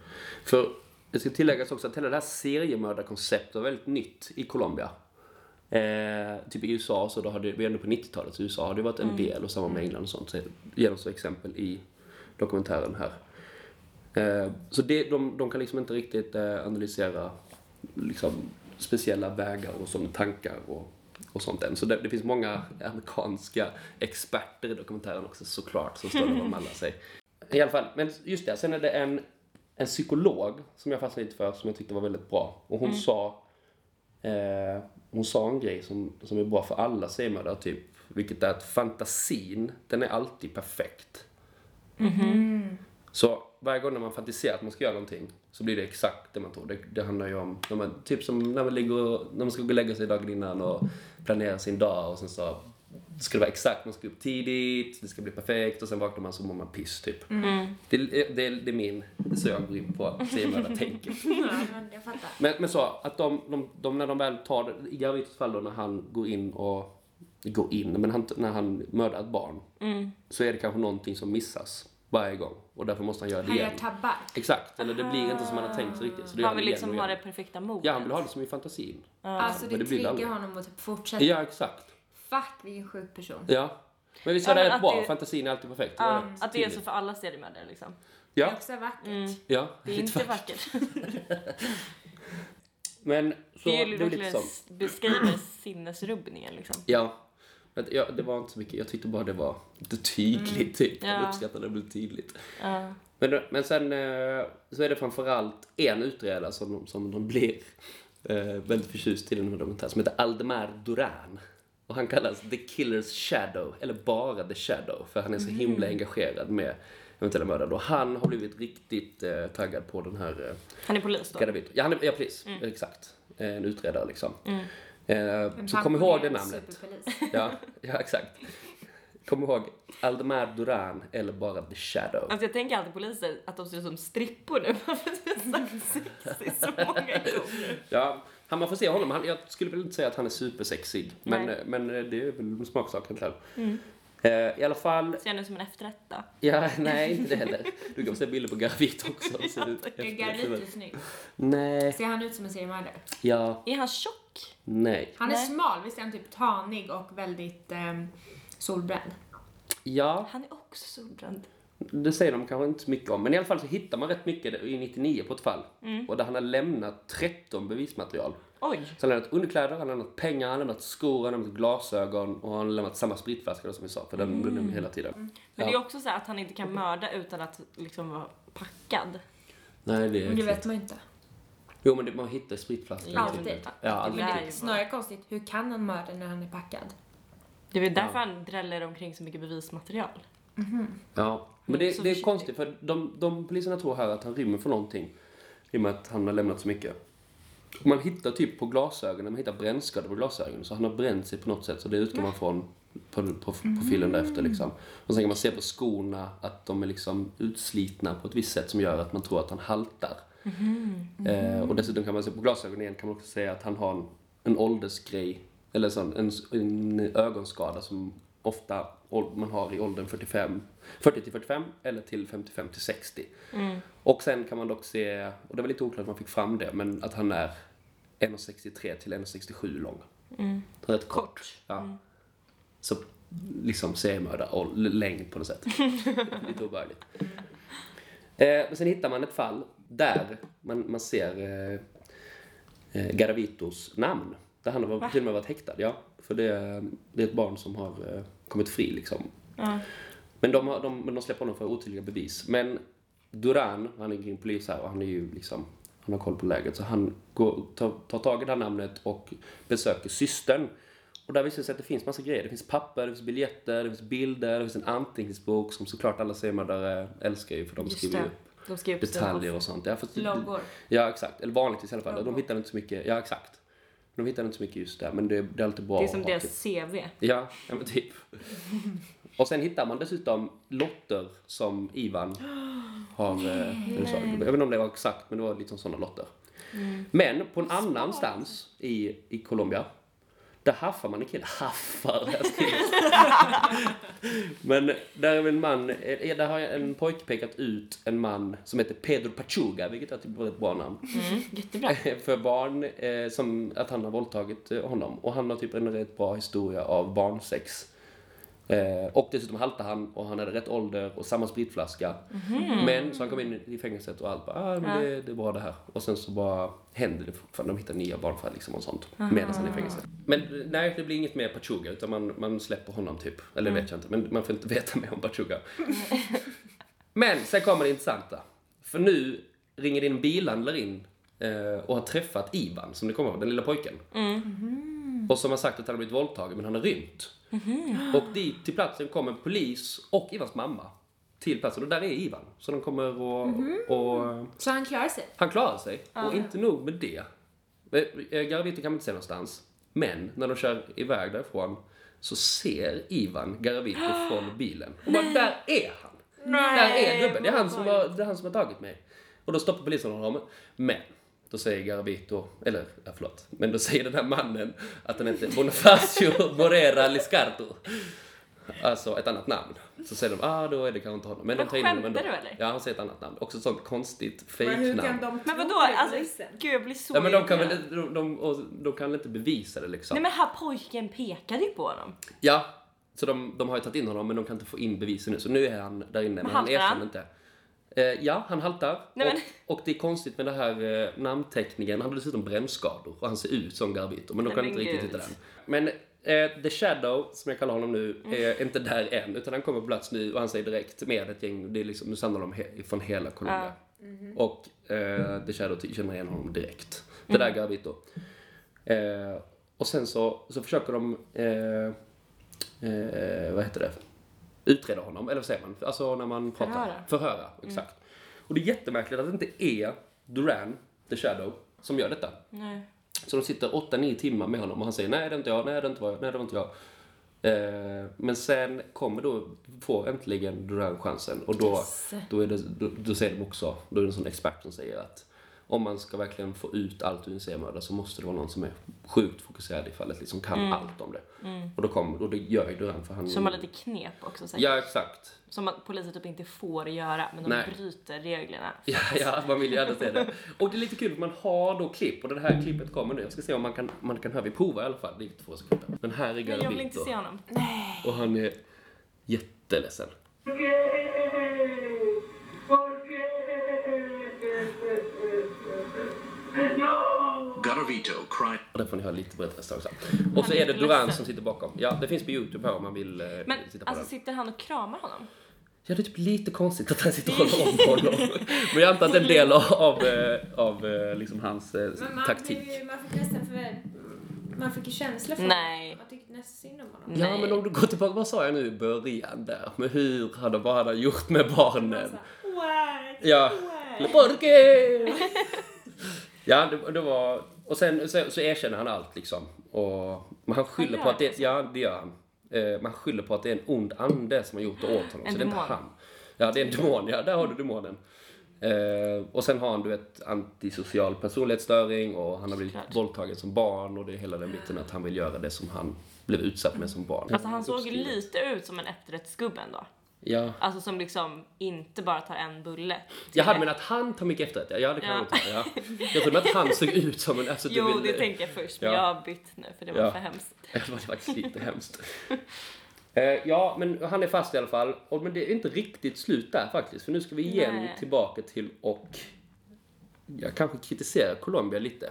För det ska tilläggas också att hela det här seriemördarkonceptet var väldigt nytt i Colombia. Eh, typ i USA, så då har det, vi är ändå på 90-talet, så i USA har det varit en del och samma med England och sånt. Så ger de så exempel i dokumentären här. Eh, så det, de, de kan liksom inte riktigt eh, analysera liksom, speciella vägar och sådana tankar och, och sånt än. Så det, det finns många amerikanska experter i dokumentären också såklart som står och mallar sig. I alla fall, men just det, sen är det en, en psykolog som jag fastnade lite för som jag tyckte var väldigt bra. Och hon sa eh, hon sa en grej som, som är bra för alla seriemördare typ. Vilket är att fantasin, den är alltid perfekt. Så varje gång när man fantiserar att man ska göra någonting så blir det exakt det man tror. Det, det handlar ju om, när man, typ som när man, ligger och, när man ska gå och lägga sig dagen innan och planera sin dag och sen så ska det vara exakt, man ska upp tidigt, det ska bli perfekt och sen vaknar man så mår man piss typ. Det, det, det, är min, det är så jag går in på seriemördartänket. Ja, men. Men, men så, att de, de, de, när de väl tar det, i Garvitos fall då när han går in och, går in, men han, när han mördar ett barn, så är det kanske någonting som missas varje gång. Och därför måste han göra det Han gör igen. tabbar. Exakt, eller det blir inte som han har tänkt sig riktigt. Så det Han vill igen liksom ha igen. det perfekta modet. Ja, han vill ha det som i fantasin. Alltså men det det blir det triggar aldrig. honom att typ fortsätta. Ja, exakt. Fuck vilken sjuk person. Ja. Men visst Ja, var det rätt att bra? det- Fantasin är alltid perfekt. Ja, rätt att det är så för alla seriemördare liksom. Det är Ja, också vackert. ja. Det är inte vackert. Men så, Det är det ju verkligen beskriver sinnesrubbningen liksom. Ja. Men Ja, det var inte så mycket. Jag tyckte bara det var lite tydligt, typ. Jag Ja. uppskattade det blev tydligt. Ja. Men, men sen eh, så är det framförallt en utredare som, de- som de blir eh, väldigt förtjust i den här dokumentären som heter Aldemar Duran. Och han kallas The Killer's Shadow, eller bara The Shadow, för han är så himla engagerad med eventuella mördare. Och han har blivit riktigt eh, taggad på den här eh, Han är polis då. Ja, han är, ja, precis. Exakt. En utredare liksom. Eh, så kom ihåg det namnet. Ja, ja, exakt. Kom ihåg Aldemar Duran eller bara The Shadow. Alltså jag tänker alltid poliser att de ser ut som strippor nu. För att vi har sagt sexy så många gånger. Ja, han, man får se honom. Han, jag skulle väl inte säga att han är supersexig. Men, Nej. men eh, det är väl en smaksak kanske. Eh, I alla fall, Ser han ut som en efterrätt då? ja, nej inte det heller. Du kan se bilder på Garvit också. Så det- Är snygg? Nej, Ser han ut som en seriemördare? ja, Är han tjock? Nej. Han är Nej. smal, visst är han typ tanig och väldigt ehm, solbränd? Ja, Han är också solbränd. det säger de kanske inte så mycket om. Men i alla fall så hittar man rätt mycket i 99 på ett fall. Och där han har lämnat 13 bevismaterial. Oj. Så han har lämnat underkläder, han har lämnat pengar, han har lämnat skor, han har lämnat glasögon och han har lämnat samma spritflaska då, som vi sa, för den mm. hela tiden. Men Ja. det är också så här att han inte kan mörda utan att liksom vara packad. Nej, det är Men det vet man inte. Jo, men det, man hittar spritflaskan. Alltid. typ. Ja, alltid. Det Men är det är snarare konstigt, hur kan han mörda när han är packad? Det är väl därför han dräller omkring så mycket bevismaterial. Ja, men det, det är konstigt för de, de poliserna tror här att han rymmer från någonting. I och med att han har lämnat så mycket. Och man hittar typ på glasögonen, man hittar brännskador på glasögonen. Så han har bränt sig på något sätt. Så det utgår man från på, på, på filmen därefter liksom. Och sen kan man se på skorna att de är liksom utslitna på ett visst sätt som gör att man tror att han haltar. Eh, och dessutom kan man se på glasögonen igen kan man också säga att han har en, en åldersgrej, eller sån, en, en ögonskada som ofta man har i åldern 45, 40 till 45 eller till 55 till 60. Och sen kan man dock se, och det var lite oklart att man fick fram det, men att han är 1,63 till 1,67 lång. Rätt kort. Kort. Ja. Så liksom seriemördare och längd på något sätt. lite obehagligt. Eh, men sen hittar man ett fall där man, man ser eh, eh, Garavitos namn. Där han har till och med varit häktad. Ja, för det, det är ett barn som har eh, kommit fri liksom. Ja. Men de, har, de, de släpper honom för otydliga bevis. Men Duran, han är grym polis här och han är ju liksom, han har koll på läget. Så han går, tar, tar tag i det här namnet och besöker systern. Och där visar det sig att det finns massa grejer. Det finns papper, det finns biljetter, det finns bilder, det finns en anteckningsbok som såklart alla seriemördare älskar ju för de Just skriver ju De detaljer och sånt. Ja, fast, Loggor. ja exakt. Eller vanligtvis i alla fall. De Loggor. hittar inte så mycket, ja exakt. De hittar inte så mycket just där, men det, det är alltid bra Det är som deras typ- CV. Ja, ja men typ. Och sen hittar man dessutom lotter som Ivan har... eh, eller så. Jag vet inte om det var exakt, men det var liksom sådana lotter. Men på en annanstans i, i Colombia, där haffar man en kille. Haffar. Men där är en man, eh, där har en pojke pekat ut en man som heter Pedro Pachuga, vilket tycker var ett bra namn. Mm, jättebra. för barn, eh, som att han har våldtagit eh, honom. Och han har typ en rätt bra historia av barnsex. Eh, och dessutom haltar han och han hade rätt ålder och samma spritflaska. Men så han kom in i fängelset och allt bara, ah, men det, det är bra det här. Och sen så bara händer det fortfarande, de hittar nya barnfall liksom och sånt. Medan han är i fängelset. Men eh, nej, det blir inget mer Pachuga utan man, man släpper honom typ. Eller vet jag inte, men man får inte veta mer om Pachuga. Men sen kommer det intressanta. För nu ringer din bilhandlare in eh, och har träffat Ivan, som det kommer ihåg, den lilla pojken. Och som har sagt att han har blivit våldtagen, men han har rymt. Och dit till platsen kommer polis och Ivans mamma. Till platsen, och där är Ivan. Så de kommer och... och Så han klarar sig? han klarar sig. Och inte nog med det. Eh, Garavito kan man inte se någonstans. Men när de kör iväg därifrån så ser Ivan Garavito från bilen. Och bara, där är han! Där är gubben. Det är han som har, det är han som har tagit mig. Och då stoppar polisen honom. Men då säger Garavito, eller ja, förlåt, men då säger den här mannen att han heter Bonifacio Morera Liscardo. Alltså ett annat namn. Så säger de, ah då är det kanske inte honom. Men Men de tar in honom ändå. du, eller? Ja, han säger ett annat namn. Också ett sånt konstigt Men hur kan fejknamn. de Men vadå? Alltså, gud jag blir så Ja, men de kan väl de, de, de kan väl inte bevisa det liksom? Nej men här pojken pekade ju på honom. Ja, så de, de har ju tagit in honom men de kan inte få in bevisen nu. Så nu är han där inne men han haltar erkänner han? inte. Eh, ja, han haltar. Nej, och, och det är konstigt med den här eh, namnteckningen. Han har dessutom brännskador och han ser ut som Garbito. Men de kan inte riktigt hitta den. Men eh, The Shadow, som jag kallar honom nu, är inte där än. Utan han kommer på plats nu och han säger direkt med ett gäng, det är liksom, nu samlar de he, från hela Colombia. Och eh, The Shadow känner igen honom direkt. Det där är Garbito. Eh, och sen så, så försöker de, eh, eh, vad heter det, utreda honom, eller vad säger man? Alltså när man pratar. Förhöra. Förhöra, exakt. Och det är jättemärkligt att det inte är Duran, The Shadow, som gör detta. Nej. Så de sitter 8-9 timmar med honom och han säger nej det är inte jag, nej det är inte jag, nej det var inte jag. Eh, men sen kommer då, får äntligen Duran chansen och då, Yes. då, är det, då, då säger de också, då är det en sån expert som säger att om man ska verkligen få ut allt ur en seriemördare så måste det vara någon som är sjukt fokuserad i fallet, liksom kan allt om det. Och då kommer, och det gör ju Duran för han... Som har lite knep också säkert. Ja, exakt. Som att poliser typ inte får göra, men de Nej. bryter reglerna. Ja, ja, man vill gärna se det. Och det är lite kul att man har då klipp och det här klippet kommer nu. Jag ska se om man kan, man kan höra, vi provar i alla fall. Det är två sekunder. Den här är Men jag vill inte Garavito. se honom. Och han är jätteledsen. Garavito cried. Där får ni höra lite bättre nästa också. Och så är det Duran som sitter bakom. Ja, det finns på Youtube här om man vill eh, Men titta på alltså den. sitter han och kramar honom? Ja, det är typ lite konstigt att han sitter och håller om honom. Men jag antar att det är en del av, av, eh, av eh, liksom hans eh, Men man, taktik. blev ju- man fick nästan för... Man fick ju känsla för Nej. honom. Man tyckte nästan synd om honom. Ja, Nej. men om du går tillbaka, vad sa jag nu i början där? Men hur hade vad hade han gjort med barnen? What? Ja. Porque! ja, det, det var... Och sen så, så erkänner han allt liksom. Och, men han skyller Han på att det, ja, det gör han. Eh, men han skyller på att det är en ond ande som har gjort det åt honom. En så det är inte demon. han. Ja, det är en demon. Ja, där har du demonen. Eh, och sen har han du vet antisocial personlighetsstörning och han har blivit Klart. våldtagen som barn och det är hela den biten att han vill göra det som han blev utsatt med som barn. Alltså han såg Uppskrivet. lite ut som en efterrättsgubbe ändå. Ja. Alltså som liksom inte bara tar en bulle. Jag hade menat att han tar mycket efterrätt. Ja, det kan Ja. ta. Ja. Jag trodde att han såg ut som en... Alltså, Jo, vill- det tänkte jag först, men Ja. jag har bytt nu för det var Ja. för hemskt. Det var faktiskt lite hemskt. Eh, ja, men han är fast i alla fall. Och, men det är inte riktigt slut där faktiskt. För nu ska vi igen Nej. tillbaka till och jag kanske kritiserar Colombia lite.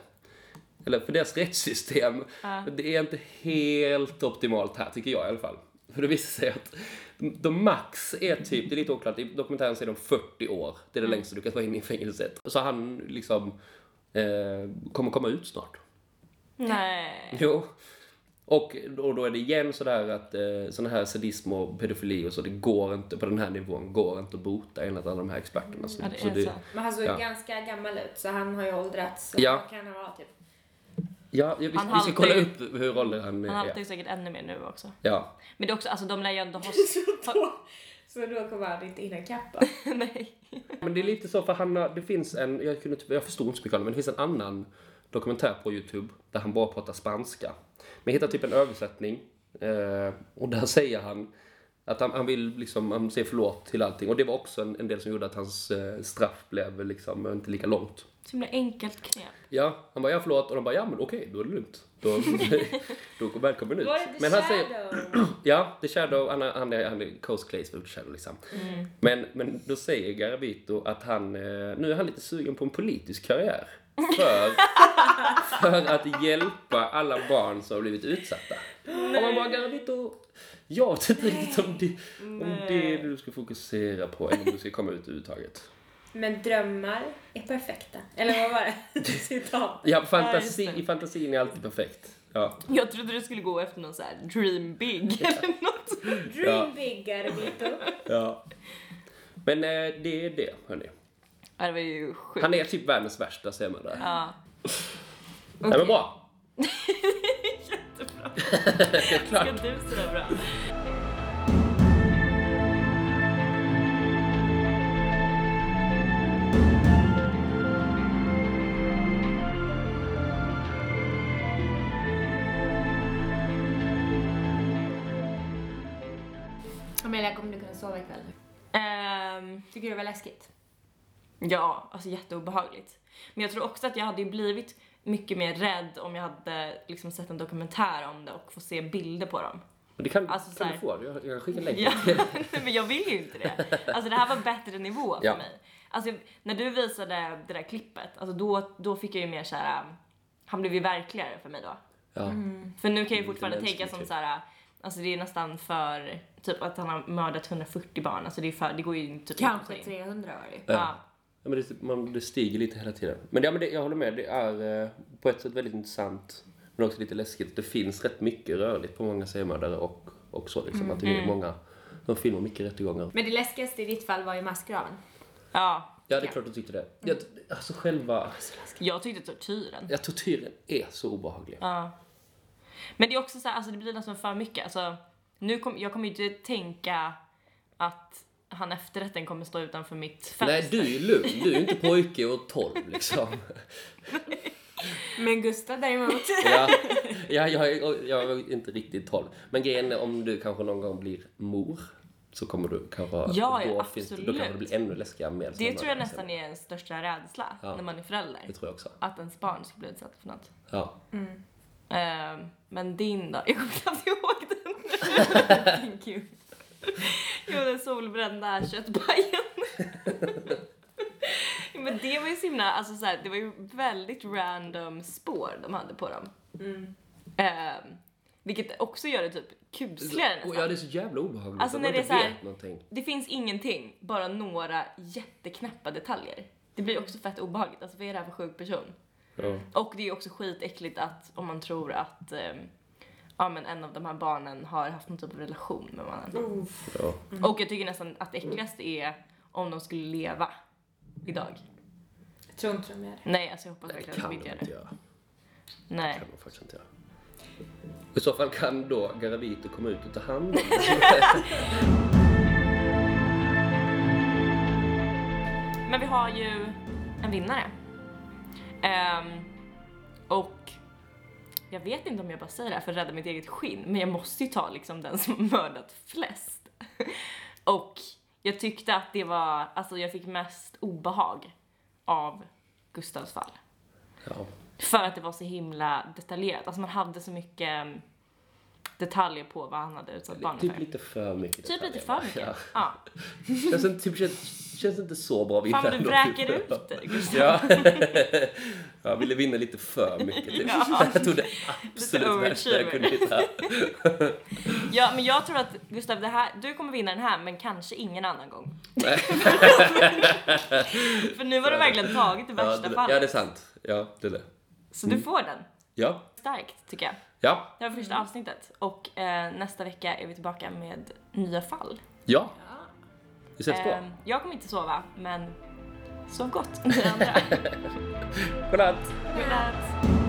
Eller för deras rättssystem. Det är inte helt optimalt här tycker jag i alla fall. För det visar sig att de, max är typ, det är lite oklart, i dokumentären säger de 40 år. Det är det längsta du kan vara inne i fängelset. Så han liksom eh, kommer komma ut snart. Nej. Jo. Och, och då är det igen sådär att eh, sån här sadism och pedofili och så, det går inte, på den här nivån, går inte att bota enligt alla de här experterna. Så, Ja, det så så. Men han såg Ja. ganska gammal ut så han har ju åldrats. Så Ja. Kan han vara typ? Ja, vi, vi Han ska kolla upp hur roller han, Han är. haltar ju säkert ännu mer nu också. Ja. Men det är också, alltså de lär ju ändå ha... Så då, kommer han inte hinna ikapp Nej. Men det är lite så för han har, det finns en, jag, kunde, jag förstod inte så mycket av det, men det finns en annan dokumentär på Youtube där han bara pratar spanska. Men jag hittade typ en översättning eh, och där säger han att han, han vill liksom, han säger förlåt till allting. Och det var också en, en del som gjorde att hans eh, straff blev liksom inte lika långt. Så himla enkelt knep. Ja, han bara ja förlåt och de bara ja men okej då är det lugnt. Då, då välkommen ut. Var det The Men han Shadow? säger, ja, The Shadow, han är, han är, han är Coast Clays för The Shadow liksom. Men, men då säger Garavito att han, eh, nu är han lite sugen på en politisk karriär. För, för att hjälpa alla barn som har blivit utsatta. Och man bara Garavito, jag vet inte riktigt om det, om det är det du ska fokusera på eller om du ska komma ut överhuvudtaget. Men drömmar är perfekta. Eller vad var det? Citat. Ja, fantasi, Ja, det. fantasin är alltid perfekt. Ja. Jag trodde du skulle gå efter någon så här dream big eller något. Dream big, Garbito. ja. Men eh, det är det, hörni. Ja, det var ju sjukt. Han är typ världens värsta, ser man där. Ja. Nej, men bra. Jättebra. Ska du sådär bra? Ehm, Tycker du det var läskigt? ja, alltså jätteobehagligt. Men jag tror också att jag hade ju blivit mycket mer rädd om jag hade liksom sett en dokumentär om det och få se bilder på dem. Men det kan, Alltså, så kan här- du få. Jag, jag skickar länk. Ja, men jag vill ju inte det. Alltså det här var bättre nivå för Ja. mig. Alltså när du visade det där klippet, alltså då, då fick jag ju mer såhär, um, han blev ju verkligare för mig då. Ja. För nu kan jag ju Lite fortfarande tänka som typ. såhär, alltså det är nästan för, typ att han har mördat 140 barn, alltså det är för, det går ju typ inte Kanske ta in. 300 var det ju. Ja. Ja, men det, man, det stiger lite hela tiden. Men, ja, men det, jag håller med, det är eh, på ett sätt väldigt intressant men också lite läskigt. Det finns rätt mycket rörligt på många seriemördare och, och så. Liksom, att det Mm. är många, de filmar mycket rättegångar. Men det läskigaste i ditt fall var ju massgraven. ja. Ja, det är klart du tyckte det. Jag, alltså själva, Jag tyckte tortyren. ja, tortyren är så obehaglig. Ja. Men det är också så här, alltså det blir nästan för mycket. Alltså, nu kom, jag kommer ju inte tänka att han efter rätten kommer stå utanför mitt fönster. Nej, du är lugn. Du är inte pojke och 12 liksom. Men Gustav däremot. Ja, ja jag, är- jag är inte riktigt 12. Men grejen är om du kanske någon gång blir mor så kommer du kanske... Ja, då, ja, finns då absolut. kanske det blir ännu läskigare med Det tror jag nästan är en största rädsla Ja. när man är förälder. Det tror jag också. Att ens barn ska bli utsatt för något. Ja. Ehm, men din då? Jag kommer knappt ihåg. Thank you. Jo, den solbrända köttpajen. men det var ju så himla, alltså så här, det var ju väldigt random spår de hade på dem. Ehm, vilket också gör det typ kusligare nästan. ja, det är så jävla obehagligt Alltså, när det är så här- någonting. Det finns ingenting, bara några jätteknäppa detaljer. Det blir också fett obehagligt. Alltså vad är det här för sjuk person? Ja. Och det är också skitäckligt att om man tror att ehm, ja, men en av de här barnen har haft någon typ av relation med mannen. Ja. Och jag tycker nästan att det äckligaste är om de skulle leva idag. Jag tror inte de gör det. Nej, alltså jag hoppas Det verkligen att kan de inte gör det. göra. Nej. kan de faktiskt inte göra. I så fall kan då Garavito komma ut och ta hand om det. men vi har ju en vinnare. Ehm, och jag vet inte om jag bara säger det här för att rädda mitt eget skinn, men jag måste ju ta liksom den som mördat flest. och jag tyckte att det var, alltså jag fick mest obehag av Gustavs fall. Ja. För att det var så himla detaljerat. Alltså man hade så mycket detaljer på vad han hade utsatt barnen Typ för. lite för mycket. Typ lite för mycket. Ja. Ja. Känns, inte- typ, känns, känns inte så bra att vinna Fan vad du vräker typ. ut Gustav. Ja. jag ville vinna lite för mycket. Typ. Ja. Jag tog det absolut värsta jag kunde hitta. ja, men jag tror att Gustav, det här, du kommer vinna den här, men kanske ingen annan gång. för nu har du verkligen tagit det Ja, värsta det, fallet. ja, det är sant. Ja, det är det. Så du får den. Ja. Starkt, tycker jag. Ja. Det var första avsnittet. Och eh, nästa vecka är vi tillbaka med nya fall. Ja. Det sätts på. Eh, jag kommer inte sova, men sov gott ni andra. Godnatt. Godnatt.